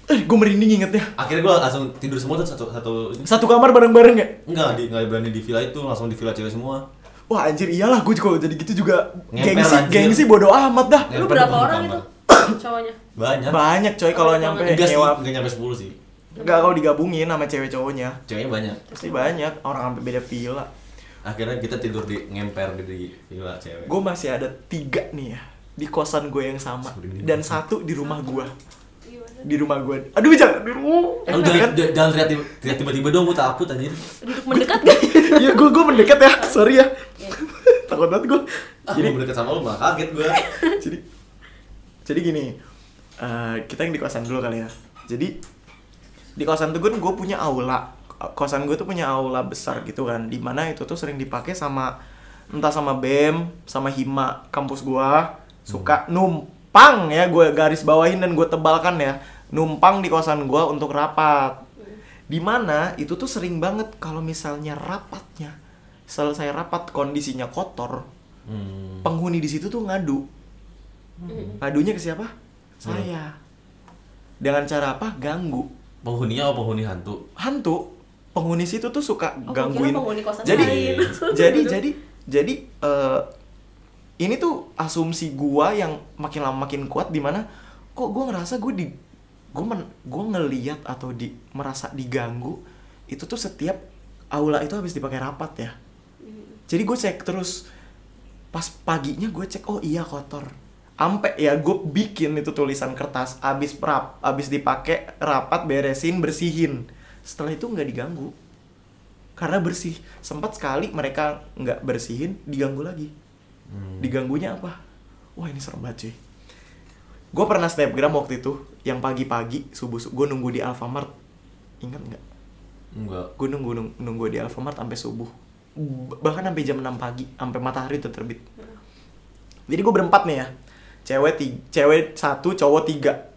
eh gue merinding ingetnya
akhirnya gue langsung tidur semua tuh satu satu ini.
satu kamar bareng-bareng ya
enggak di enggak berani di villa itu langsung di villa cewek semua
Wah anjir iyalah gue kalau jadi gitu juga gengsi
anjir.
gengsi bodo amat dah.
Ngempel
lu berapa orang
kamar.
itu *coughs* cowoknya
banyak.
Banyak coy kalau nyampe
enggak sih
nyewa.
enggak nyampe 10 sih.
Enggak kalau digabungin sama cewek cowoknya.
ceweknya banyak.
Pasti banyak. Orang sampai beda villa.
akhirnya kita tidur di ngemper di, di villa cewek.
Gue masih ada tiga nih ya di kosan gue yang sama. Dan satu di rumah gue
gimana
di rumah gue aduh jangan. Aduh.
Lu jangan, jangan- jangan teriak tiba- teriak tiba-tiba dong, gue takut anjir.
Duduk mendekat gak *laughs*
ya gue gue mendekat ya. Sorry ya. *laughs* Takut banget gue
Ah,
jadi
mendekat sama lu malah kaget gue *laughs*
jadi jadi gini eh, kita yang di kosan dulu kali ya. Jadi di kosan tuh gue punya aula. Kosan gue tuh punya aula besar gitu kan. Di mana itu tuh sering dipakai sama entah sama bem sama hima. Kampus gue suka numpang ya. Gue garis bawahin dan gue tebalkan ya. Numpang di kosan gue untuk rapat. Di mana itu tuh sering banget kalau misalnya rapatnya selesai rapat kondisinya kotor
hmm.
penghuni di situ tuh ngadu. Ngadunya ke siapa saya dengan cara apa? Ganggu.
Penghuninya apa? Penghuni hantu?
Hantu. Penghuni situ tuh suka
Oh, gua kira
gangguin.
penghuni kosan
jadi
lain. *laughs*
jadi jadi jadi eh, ini tuh asumsi gua yang makin lama makin kuat di mana kok gua ngerasa gue di gue men, gua ngeliat atau di merasa diganggu itu tuh setiap aula itu habis dipakai rapat ya. Jadi gue cek terus. Pas paginya gue cek oh iya kotor ampe ya gue bikin itu tulisan kertas abis rap abis dipakai rapat beresin bersihin. Setelah itu nggak diganggu. Karena bersih. Sempat sekali mereka nggak bersihin diganggu lagi.
Hmm.
diganggunya apa? Wah ini serem banget cuy. Gue pernah snapgram waktu itu yang pagi-pagi subuh gue nunggu di Alfamart. Ingat nggak?
Enggak
gue nunggu nung- nunggu di Alfamart sampai subuh. Bahkan sampai jam 6 pagi sampai matahari udah terbit. Jadi gue berempat nih ya cewek tiga, cewek satu cowok tiga.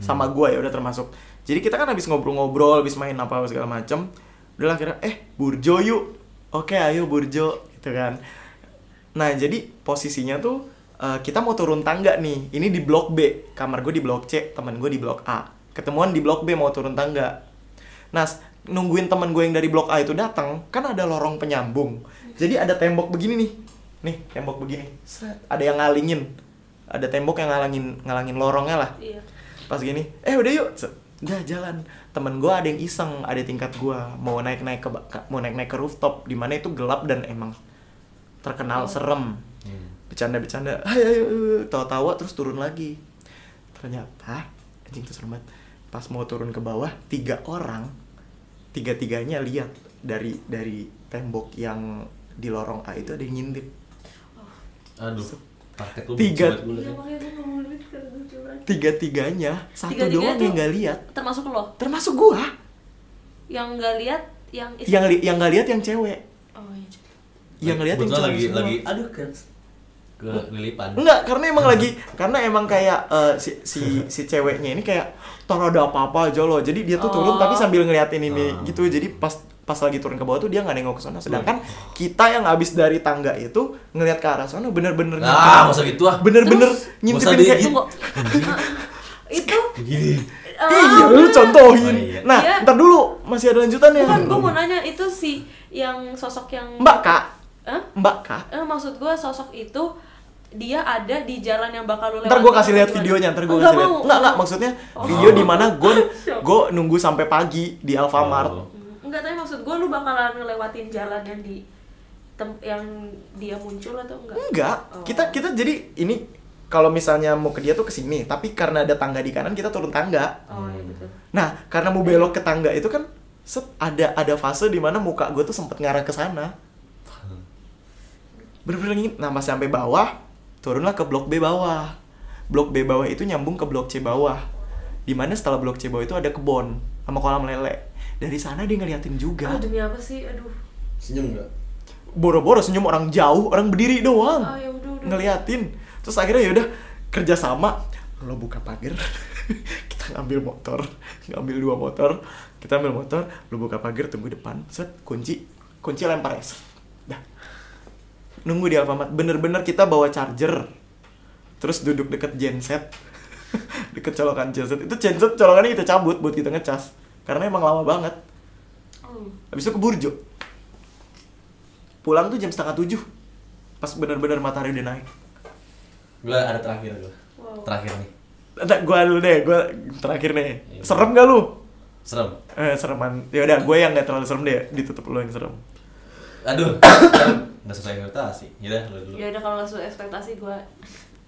Sama gue ya udah termasuk. Jadi kita kan habis ngobrol-ngobrol habis main apa segala macem. Udah lah kira eh burjo yuk. Oke ayo burjo. Gitu kan. Nah jadi posisinya tuh eh, kita mau turun tangga nih. Ini di blok B. Kamar gue di blok C teman gue di blok A. Ketemuan di blok B mau turun tangga. Nah, nungguin teman gue yang dari blok A itu datang, kan ada lorong penyambung. Jadi ada tembok begini nih. Nih, tembok begini. Set, ada yang ngalingin. Ada tembok yang ngalangin ngalangin lorongnya lah.
iya
Pas gini, eh udah yuk. Udah jalan. Temen gue ada yang iseng, ada tingkat gue mau naik-naik ke ba- ke- mau naik-naik ke rooftop di mana itu gelap dan emang terkenal serem.
Hmm.
Bercanda-bercanda, ayo, ayo, ayo." tawa-tawa terus turun lagi. Ternyata anjing itu serem banget. Pas mau turun ke bawah, tiga orang tiga-tiganya lihat dari dari tembok yang di lorong A itu ada yang ngintip
aduh praktek lu
Tiga.
iya
tiga tiganya satu
Tiga-tiganya
doang yang nggak lihat
termasuk lo
termasuk gua
yang nggak lihat yang is-
yang li- yang nggak lihat yang cewek
oh iya
yang ngeliat yang cewek
lagi
semua.
lagi aduh ke ke lilipan.
Enggak, karena emang lagi karena emang kayak eh, si si *laughs* si ceweknya ini kayak tar ada apa-apa aja loh. Jadi dia tuh turun
Oh.
tapi sambil ngeliatin ini
Oh.
gitu. Jadi pas pas lagi turun ke bawah tuh dia nggak nengok ke sana. Sedangkan kita yang habis dari tangga itu ngeliat ke arah sana bener-bener
Ah, masa gitu ah.
bener-bener ngintipin
Masa
kayak
Ah, itu *laughs*
Begini.
Iya,
Ah,
lu contohin.
Oh, iya.
Nah,
Iya.
ntar dulu masih ada lanjutannya.
bukan gue mau nanya itu si yang sosok yang
Mbak Kak,
Hah?
Mbak Kak.
Eh, maksud gue sosok itu dia ada di jalan yang bakal lu
Ntar gue kasih lihat videonya, ntar gue
Enggak
kasih lihat. Enggak, enggak, maksudnya
Oh.
video di mana gue *laughs* gue nunggu sampai pagi di Alfamart.
Oh.
Maksud gue lu bakalan ngelewatin jalan yang di tem yang dia muncul atau enggak?
Enggak,
Oh.
kita kita jadi ini kalau misalnya mau ke dia tuh ke sini, tapi karena ada tangga di kanan kita turun tangga.
Oh, iya betul.
Nah, karena mau belok ke tangga itu kan set ada ada fase di mana muka gue tuh sempet ngarah ke sana. Bener-bener ngin. Nah, pas sampai bawah, turunlah ke blok B bawah. Blok B bawah itu nyambung ke blok C bawah. Di mana setelah blok C bawah itu ada kebon sama kolam lele. Dari sana dia ngeliatin juga.
Ah, demi apa sih? Aduh.
Senyum enggak?
Boro-boro senyum orang jauh, orang berdiri doang.
Ah, ya udah udah.
ngeliatin. Terus akhirnya yaudah kerjasama lo buka pagar *laughs* kita ngambil motor. Ngambil dua motor. Kita ambil motor lo buka pagar tunggu depan. Set kunci. Kunci lempar es. Dah. Nunggu di Alfamart. Bener-bener kita bawa charger. Terus duduk deket genset. *laughs* Deket colokan genset. Itu genset colokannya kita cabut buat kita ngecas karena emang lama banget
Oh.
habis itu ke Burjo pulang tuh jam setengah tujuh pas bener-bener matahari udah naik
Gua ada terakhir gua.
Wow.
Terakhir nih.
Ntar gua dulu deh, gua terakhir nih.
Iya.
Serem gak lu?
Serem.
Eh, sereman. Ya udah, gue yang gak terlalu serem deh, ditutup lu yang serem.
Aduh. *coughs* Enggak sesuai ekspektasi. Yaudah lu dulu.
Ya udah kalau nggak sesuai ekspektasi gue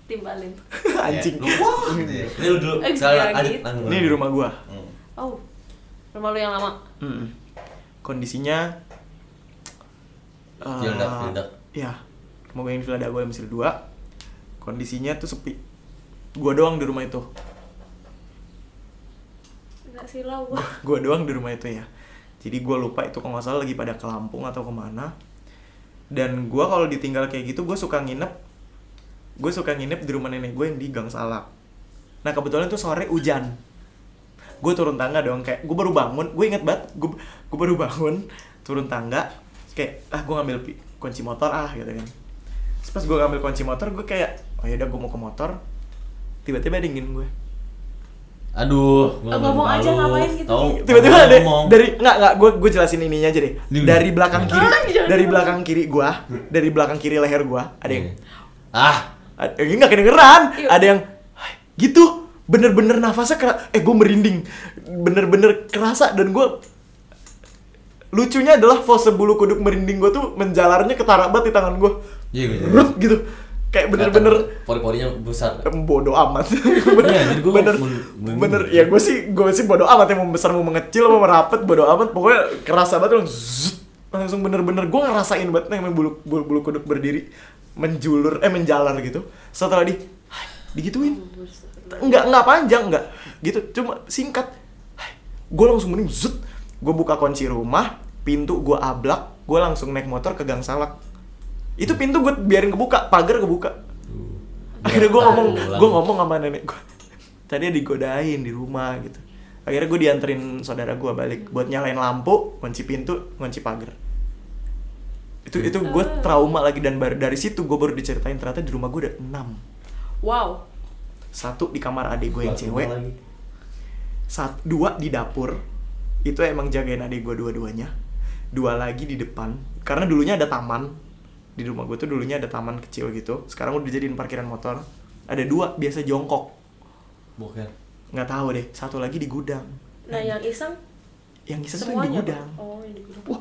timbalin. *laughs*
Anjing.
Ya, lu wah gitu ya. Ini lu dulu.
Gitu.
Ini di rumah gua.
Hmm.
Oh. Rumah lu yang lama.
Mm-mm. Kondisinya eh,
Vildak, Vildak.
Ya, rumah gue yang Villa Dago Mesir 2 Kondisinya tuh sepi. Gua doang di rumah itu.
Enggak silau. Gue.
Gua doang di rumah itu ya. Jadi gua lupa itu kalau nggak salah lagi pada ke Lampung atau ke mana. Dan gua kalau ditinggal kayak gitu gue suka nginep. Gue suka nginep di rumah nenek gue yang di Gang Salak. Nah kebetulan tuh sore hujan Gue turun tangga dong kayak gue baru bangun Gue inget banget gue gue baru bangun turun tangga kayak ah gue ngambil kunci motor ah gitu kan. Terus pas gue ngambil kunci motor gue kayak oh yaudah gue mau ke motor. Tiba-tiba dingin gue
Aduh, gua
Ah, ngomong
malu.
aja ngapain gitu.
Tiba-tiba ada dari nggak nggak gue gue jelasin ininya aja deh.
Ini-
dari belakang kiri
Ah, jangan.
dari belakang kiri gue dari belakang kiri leher gue ada yang
Ah,
ada yang nggak kedengeran.
Iya.
ada yang gitu bener-bener nafasnya keras eh gue merinding. Bener-bener kerasa dan gue lucunya adalah pose bulu kuduk merinding gue tuh menjalarnya ketara banget di tangan gue
Iya, gue
Rut, gitu. Kayak bener-bener
pori-porinya besar.
Em, bodoh amat.
Iya, jadi gua
bener
men-
bener ya gue sih gue sih bodoh amat yang mau besar mau mengecil mau merapet bodoh amat. Pokoknya kerasa banget langsung zzzz, langsung bener-bener gue ngerasain banget yang bulu, bulu bulu kuduk berdiri menjulur eh menjalar gitu. Setelah di digituin nggak nggak panjang nggak. Gitu cuma singkat. Gue langsung mending zut. Gue buka kunci rumah pintu gue ablak gue langsung naik motor ke gang salak. Itu pintu gue biarin kebuka pagar kebuka. Akhirnya gue ngomong gue ngomong sama nenek gue tadi digodain di rumah gitu. Akhirnya gue dianterin saudara gue balik buat nyalain lampu kunci pintu kunci pagar. Itu itu gue trauma lagi dan baru dari situ gue baru diceritain ternyata di rumah gue ada enam.
Wow.
Satu di kamar adik gue yang cewek.
rumah lagi.
sat dua di dapur. Itu emang jagain adik gue dua-duanya. Dua lagi di depan. Karena dulunya ada taman. Di rumah gue tuh dulunya ada taman kecil gitu. Sekarang udah dijadiin parkiran motor. Ada dua biasa jongkok.
Bukan.
nggak tahu deh. Satu lagi di gudang.
Nah, yang iseng?
Yang iseng tuh di gudang?
Oh, yang di gudang.
wah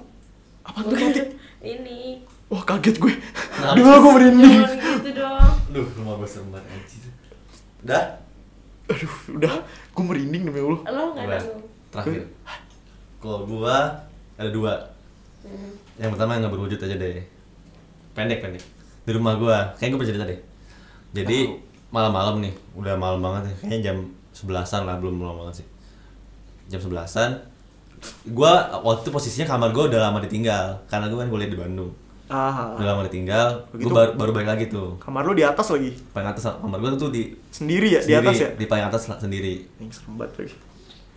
apa tuh? *laughs*
Ini.
wah kaget gue.
Nah,
dulu gue merinding.
Gitu dong.
Duh, rumah gue serem banget. Udah?
aduh udah gue merinding demi allah
Lo nggak ada lu.
Terakhir. Kalau gua ada dua.
Hmm.
Yang pertama yang nggak berwujud aja deh. Pendek pendek. Di rumah gua, kayak gue cerita deh. Jadi malam-malam nih udah malam banget nih kayaknya jam sebelasan lah belum malam banget sih jam sebelasan gua waktu itu posisinya kamar gua udah lama ditinggal karena gua kan kuliah di Bandung
Ah,
udah lama ditinggal
Begitu.
gua baru, baru balik lagi tuh.
Kamar lu di atas lagi.
paling atas kamar gua tuh di
Sendiri ya? Di
sendiri,
atas ya?
di paling atas lah, sendiri.
Yang serem banget lagi.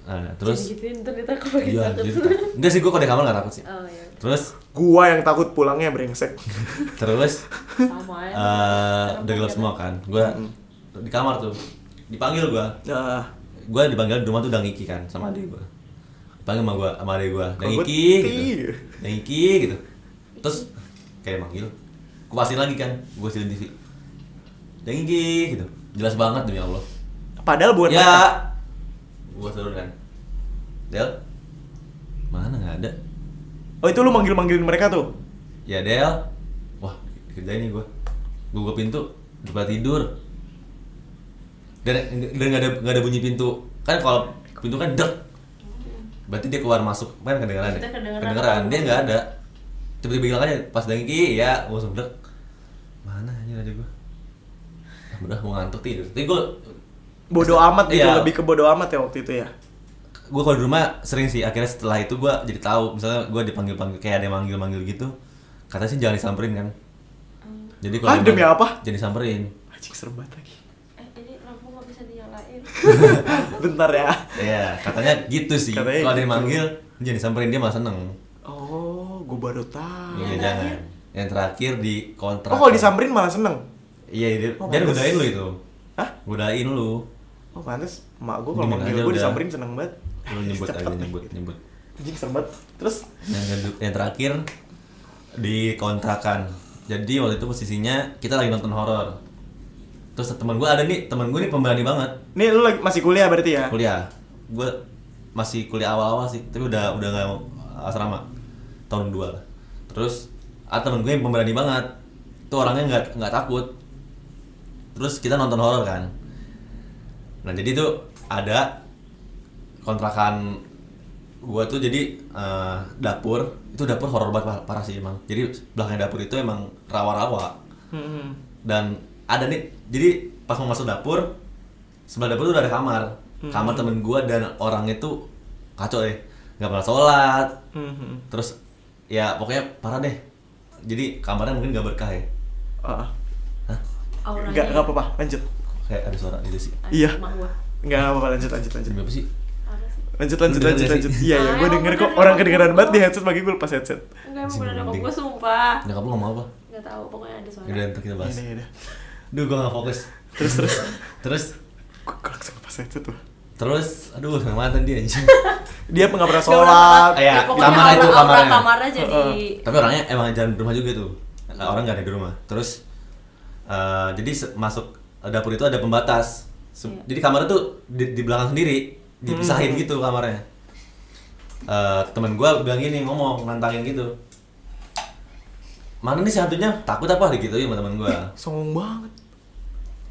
nah, terus?
Jadi gituin ternyata aku makin
iya
takut.
jadi enggak sih gua kalau di kamar gak takut sih.
Oh iya.
terus?
Gua yang takut pulangnya brengsek. *laughs*
terus?
Sama ya.
eh udah gelap semua kan? Gua di kamar tuh. Dipanggil gua.
Nah,
gue dipanggil di rumah tuh udah ngiki kan sama adik gue panggil sama gue sama adik gue
gua
ngiki gitu. udah ngiki gitu. Terus kayak manggil gue pastiin lagi kan gue silin TV ngiki gitu. Jelas banget demi Allah.
Padahal buat
ya.
mereka.
gue turun kan. Del? Mana nggak ada?
Oh itu lu manggil-manggilin mereka tuh?
ya Del. Wah dikerjain nih gue gue buka pintu buka tidur. Dan dan nggak ada nggak ada bunyi pintu. Kan kalau pintu kan dek. Berarti dia keluar masuk. Kan kedengeran ya?
kedengeran.
Kedengeran. Dia nggak ada tiba-tiba bilang aja pas udah ngiki ya gue dek mana aja ada gue udah gue ngantuk tidur tapi gue
Bodoh amat gitu,
Iya.
lebih ke bodoh amat ya waktu itu ya.
gue kalau di rumah sering sih akhirnya setelah itu gue jadi tahu misalnya gue dipanggil panggil kayak ada yang manggil manggil gitu katanya sih jangan disamperin kan jadi kalau dia
demi apa?
jangan disamperin
Anjing serem banget lagi.
Eh ini lampu nggak bisa dinyalain. *laughs*
Bentar ya.
Iya, katanya gitu sih.
Katanya
Kalau ada yang
gitu.
manggil, jangan disamperin dia malah seneng.
Oh, gua baru tahu.
Iya, jangan. Yang terakhir di kontrak.
Oh, kalau disamperin malah seneng.
Iya, dia,
Oh,
dia godain lu itu.
Hah?
Godain lu.
Oh, pantes emak gua kalau manggil
udah.
disamperin seneng banget.
Lu nyebut aja, nyebut, nyebut.
Anjing serem banget. Terus
Yang, yang terakhir di kontrakan. Jadi waktu itu posisinya kita lagi nonton horor. Terus teman gue ada nih, teman gue nih pemberani banget.
nih lu lagi masih kuliah berarti ya?
kuliah gue masih kuliah awal-awal sih tapi udah udah nggak asrama tahun dua lah. Terus ada temen gue yang pemberani banget. Tuh orangnya nggak nggak takut. Terus kita nonton horor kan. Nah jadi tuh ada kontrakan gue tuh jadi eh, dapur. Itu dapur horor banget par- parah sih emang. Jadi belakangnya dapur itu emang rawa-rawa.
Hmm.
dan ada nih jadi pas mau masuk dapur sebelah dapur tuh udah ada kamar. Kamar temen gua dan orang itu kacau deh nggak pernah sholat
Hmm.
terus ya pokoknya parah deh jadi kamarnya mungkin nggak berkah ya
Ah,
Hah?
Auranya.
Enggak, enggak apa-apa, lanjut.
kayak ada suara gitu sih
Iya. Enggak apa-apa, lanjut, lanjut, lanjut.
apa sih
Apa sih?
Lanjut, lanjut,
denger
lanjut,
nggak
lanjut. Iya, iya,
Ah,
gue denger kok
nih,
orang kedengeran banget di headset bagi gue lepas headset.
Enggak emang bener nyokap gue sumpah.
nyokap lu ngomong apa
Enggak tahu, pokoknya ada suara.
udah ntar kita bahas
Ini, ini.
duh gua nggak fokus
Terus, terus. *laughs*
terus
Gue langsung lepas headset tuh.
Terus aduh sama mantan dia anjing. *laughs*
Dia nggak pernah sholat.
Iya,
Ya,
kamar itu, kamarnya.
kamarnya jadi
tapi orangnya emang jalan di rumah juga tuh. Orang nggak ada di rumah. Terus eh, jadi masuk dapur itu ada pembatas. Se-
Iya.
jadi kamar itu di, di belakang sendiri. Dipisahin
Hmm.
gitu kamarnya. Eh, temen gue bilang gini ngomong nantangin gitu. Mana nih si hantunya takut apa? Gitu sama temen gue *laughs*
Songong banget.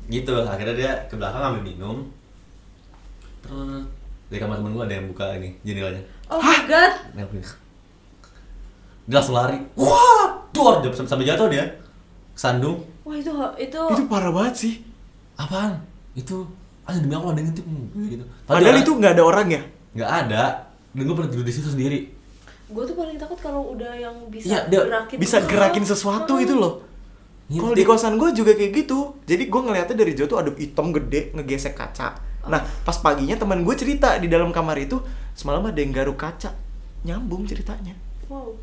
gitu akhirnya dia ke belakang ngambil minum terus di kamar temen gue ada yang buka ini jendelanya
Oh my god.
Dia langsung lari. Wah, dia sampai sampai jatuh dia. Sandung.
Wah itu itu
Itu parah banget sih.
Apaan? Itu ah demi Allah ada yang ngintip gitu.
Padahal itu nggak ada orang ya.
nggak ada. Dan gue pernah tidur di situ sendiri.
gue tuh paling takut kalau udah yang bisa
Iya, dia
gerakin
Bisa gerakin sesuatu itu loh. Kalau di kosan gue juga kayak gitu. Jadi gue ngeliatnya dari jauh tuh ada hitam gede ngegesek kaca. Nah pas paginya teman gue cerita di dalam kamar itu semalam ada yang garuk kaca. Nyambung ceritanya.
Wow.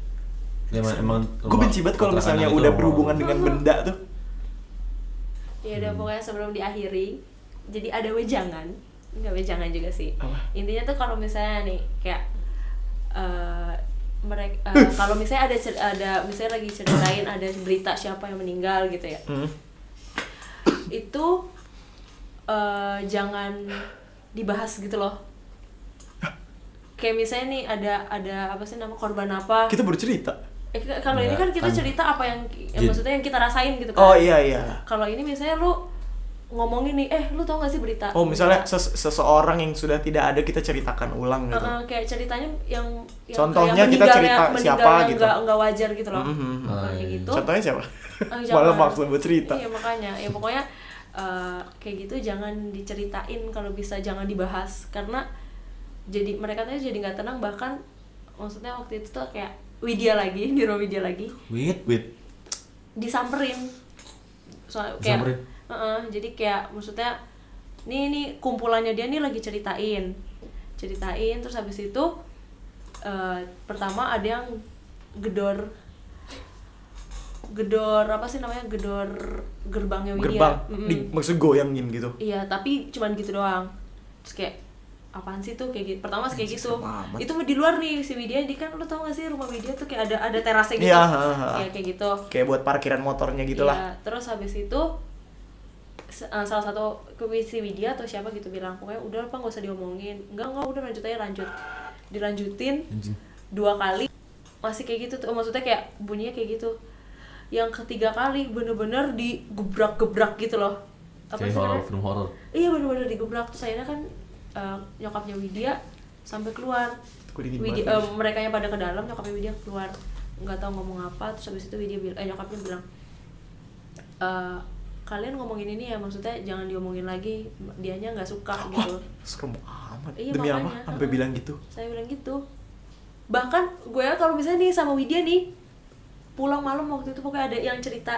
Ya, emang, emang
Gue benci banget kalau misalnya
itu
udah berhubungan dengan benda tuh.
Ya
Hmm.
udah pokoknya sebelum diakhiri, jadi ada wejangan, nggak wejangan juga sih.
Apa?
Intinya tuh kalau misalnya nih kayak mereka *laughs* kalau misalnya ada cer- ada misalnya lagi ceritain ada berita siapa yang meninggal gitu ya,
Hmm.
itu eh, jangan dibahas gitu loh. Kayak misalnya nih ada ada apa sih nama korban apa?
Kita baru cerita.
Eh, kalau ini kan kita
kan-
cerita apa yang, yang maksudnya yang kita rasain gitu kan.
Oh iya iya.
Kalau ini misalnya lu ngomongin nih, eh lu tau gak sih berita?
Oh misalnya
berita-
ses- seseorang yang sudah tidak ada kita ceritakan ulang gitu.
Uh-uh, kayak ceritanya yang, yang
Contohnya kita cerita siapa
meninggalnya
gitu.
nggak nggak wajar gitu loh
Mhm.
Nah,
Oh,
kayak
iya.
gitu
Contohnya siapa?
Ah,
Malah maksud buat cerita.
iya makanya ya pokoknya eh, kayak gitu jangan diceritain kalau bisa jangan dibahas. Karena jadi mereka tuh jadi nggak tenang bahkan maksudnya waktu itu tuh kayak Widya lagi *laughs* di rumah Widya lagi.
Wait, wait.
disamperin. Soal kayak
Disamperin?
Heeh, jadi kayak maksudnya nih nih kumpulannya dia nih lagi ceritain. Ceritain terus habis itu eh, pertama ada yang gedor gedor apa sih namanya gedor gerbangnya Widya
Gerbang,
Mm-mm.
di, maksud goyangin gitu.
Iya, tapi cuman gitu doang. Terus kayak apaan sih tuh kayak gitu. Pertama kayak gitu. Itu di luar nih si Widya di kan lu tau gak sih rumah Widya tuh kayak ada ada terasnya gitu.
Ha, ha.
Kayak kayak gitu.
Kayak buat parkiran motornya gitu lah.
Iya, terus habis itu eh, salah satu ke si Widya atau siapa gitu bilang pokoknya udah apa nggak usah diomongin enggak enggak udah lanjut aja lanjut dilanjutin dua kali masih kayak gitu tuh maksudnya kayak bunyinya kayak gitu yang ketiga kali bener-bener digebrak-gebrak gitu loh apa
Kayak
sih
horror,
namanya?
film horror.
iya bener-bener digebrak terus akhirnya kan eh, nyokapnya Widya sampai keluar Widya,
banget.
eh, mereka yang pada ke dalam nyokapnya Widya keluar nggak tahu ngomong apa terus habis itu Widya bilang eh nyokapnya bilang "Eh, kalian ngomongin ini ya maksudnya jangan diomongin lagi dianya nggak suka gitu
Serem amat.
Iya,
Demi apa? Sampai bilang gitu.
saya bilang gitu bahkan gue kalau misalnya nih sama Widya nih pulang malam waktu itu pokoknya ada yang cerita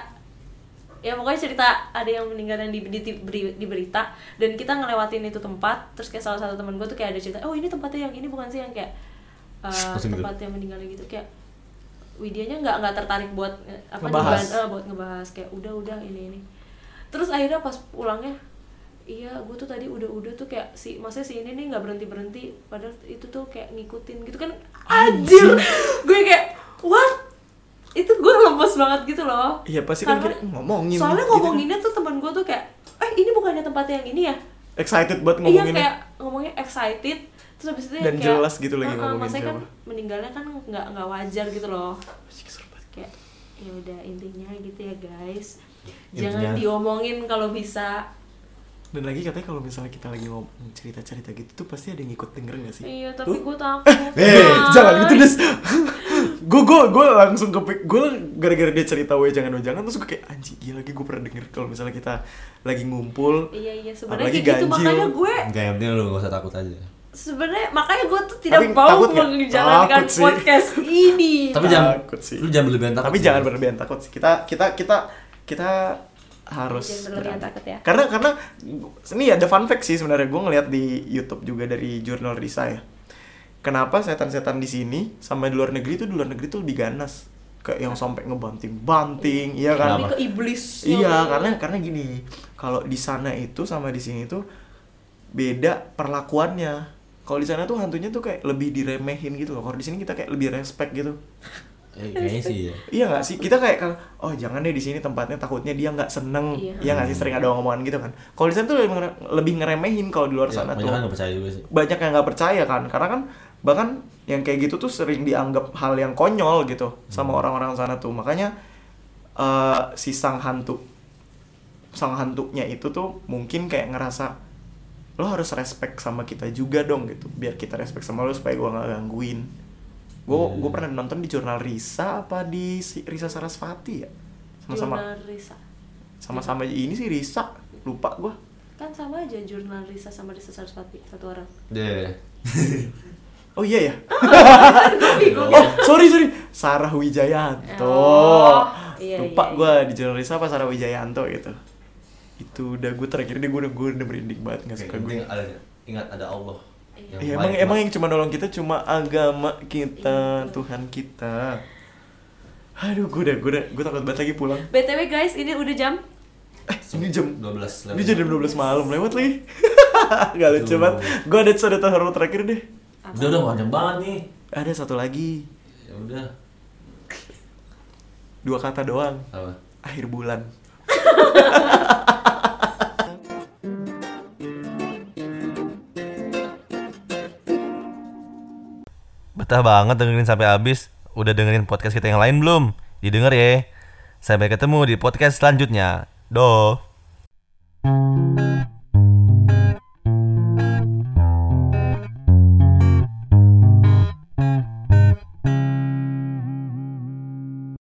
ya pokoknya cerita ada yang meninggal dan di, di, di- di berita dan kita ngelewatin itu tempat terus kayak salah satu teman gue tuh kayak ada cerita oh ini tempatnya yang ini bukan sih yang kayak uh, tempat yang meninggalnya gitu. Kayak Widyanya nggak nggak tertarik buat eh, apa
Ngebahas.
ngeban- eh, buat ngebahas kayak udah udah ini ini. Terus akhirnya pas pulangnya iya gue tuh tadi udah-udah tuh kayak si maksudnya si ini nih nggak berhenti berhenti padahal itu tuh kayak ngikutin gitu kan anjir. Gue kayak what lemes banget gitu loh
Iya, pasti kan
Karena-
kira, ngomongin
soalnya
gitu kan.
ngomonginnya tuh temen gue tuh kayak eh ini bukannya tempatnya yang ini ya
Excited buat
iya
ngomongin.
kayak ngomongnya excited terus habis itu
Dan
kayak,
jelas gitu lagi
"Uh-uh,"
ngomongin
maksudnya kan
siapa.
meninggalnya kan nggak nggak wajar gitu loh kayak ya udah intinya gitu ya guys
Intinya-
jangan diomongin kalau bisa
Dan lagi katanya kalau misalnya kita lagi ngomong cerita-cerita gitu tuh pasti ada yang ikut denger gak sih?
iya tapi gue takut *laughs*
Eh,
guys.
jangan gitu des. gue gue gue langsung kepik gue gara-gara dia cerita we jangan we jangan terus gue kayak anjing gila lagi gue pernah denger kalau misalnya kita lagi ngumpul
iya iya sebenarnya kayak gitu
ganjil.
makanya gue
Enggak, yang penting lu gak usah takut aja.
sebenarnya makanya gue tuh tidak
Tapi
mau menjalankan
Takut sih.
podcast *laughs* ini
Tapi jangan
Takut sih.
lu jangan berlebihan takut.
tapi
sih.
jangan berlebihan takut sih kita kita kita kita harus berani.
takut ya.
karena karena ini ada fun fact sih sebenarnya gue ngeliat di YouTube juga dari jurnal Risa ya kenapa setan-setan di sini sama di luar negeri tuh di luar negeri tuh lebih ganas kayak yang sampai ngebanting-banting iya kan
lebih ke iblis
Iya, karena karena gini, kalau di sana itu sama di sini tuh beda perlakuannya. Kalau di sana tuh hantunya tuh kayak lebih diremehin gitu loh. Kalau di sini kita kayak lebih respect gitu.
Eh, kayaknya sih ya. *laughs*
Iya nggak sih? Kita kayak kalau oh jangan deh di sini tempatnya takutnya dia nggak seneng.
Iya.
Iya nggak sih sering ada omongan gitu kan. Kalau di sana tuh lebih, ngere- lebih ngeremehin kalau di luar
Ya,
sana
banyak
tuh.
gak percaya juga sih.
Banyak yang nggak percaya kan, karena kan bahkan yang kayak gitu tuh sering dianggap hal yang konyol gitu sama orang-orang sana tuh. Makanya eh, si sang hantu sang hantunya itu tuh mungkin kayak ngerasa lo harus respect sama kita juga dong gitu biar kita respect sama lo supaya gua nggak gangguin gue
Iya,
gue
iya.
pernah nonton di jurnal Risa apa di si- Risa Sarasvati ya? Sama-sama.
Jurnal Risa.
Sama-sama ini sih Risa lupa gua.
Kan sama aja jurnal Risa sama Risa Sarasvati satu orang.
Deh. *laughs*
oh iya ya? *laughs* Oh sorry sorry. Sarah Wijayanto.
Oh, iya,
lupa
iya,
gua di jurnal Risa apa Sarah Wijayanto gitu. Itu udah gue terakhir deh gue udah gue udah merinding banget nggak suka gue
ingat ada Allah.
Iya.
Iya,
baik,
emang emang yang cuma nolong kita cuma agama kita, Tuhan kita. Aduh, gue udah, gue udah, gue takut banget lagi pulang.
btw guys ini udah jam
Eh, ini jam
12
ini jam 12 malam lewat lagi. *laughs* Gak lucu banget. Gue ada cerita horor terakhir deh.
Udah udah panjang banget nih.
Ada satu lagi,
Ya udah.
dua kata doang.
Apa?
Akhir bulan. *laughs*
Betah banget dengerin sampai habis. Udah dengerin podcast kita yang lain belum? Didengar ya. Sampai ketemu di podcast selanjutnya. Doh.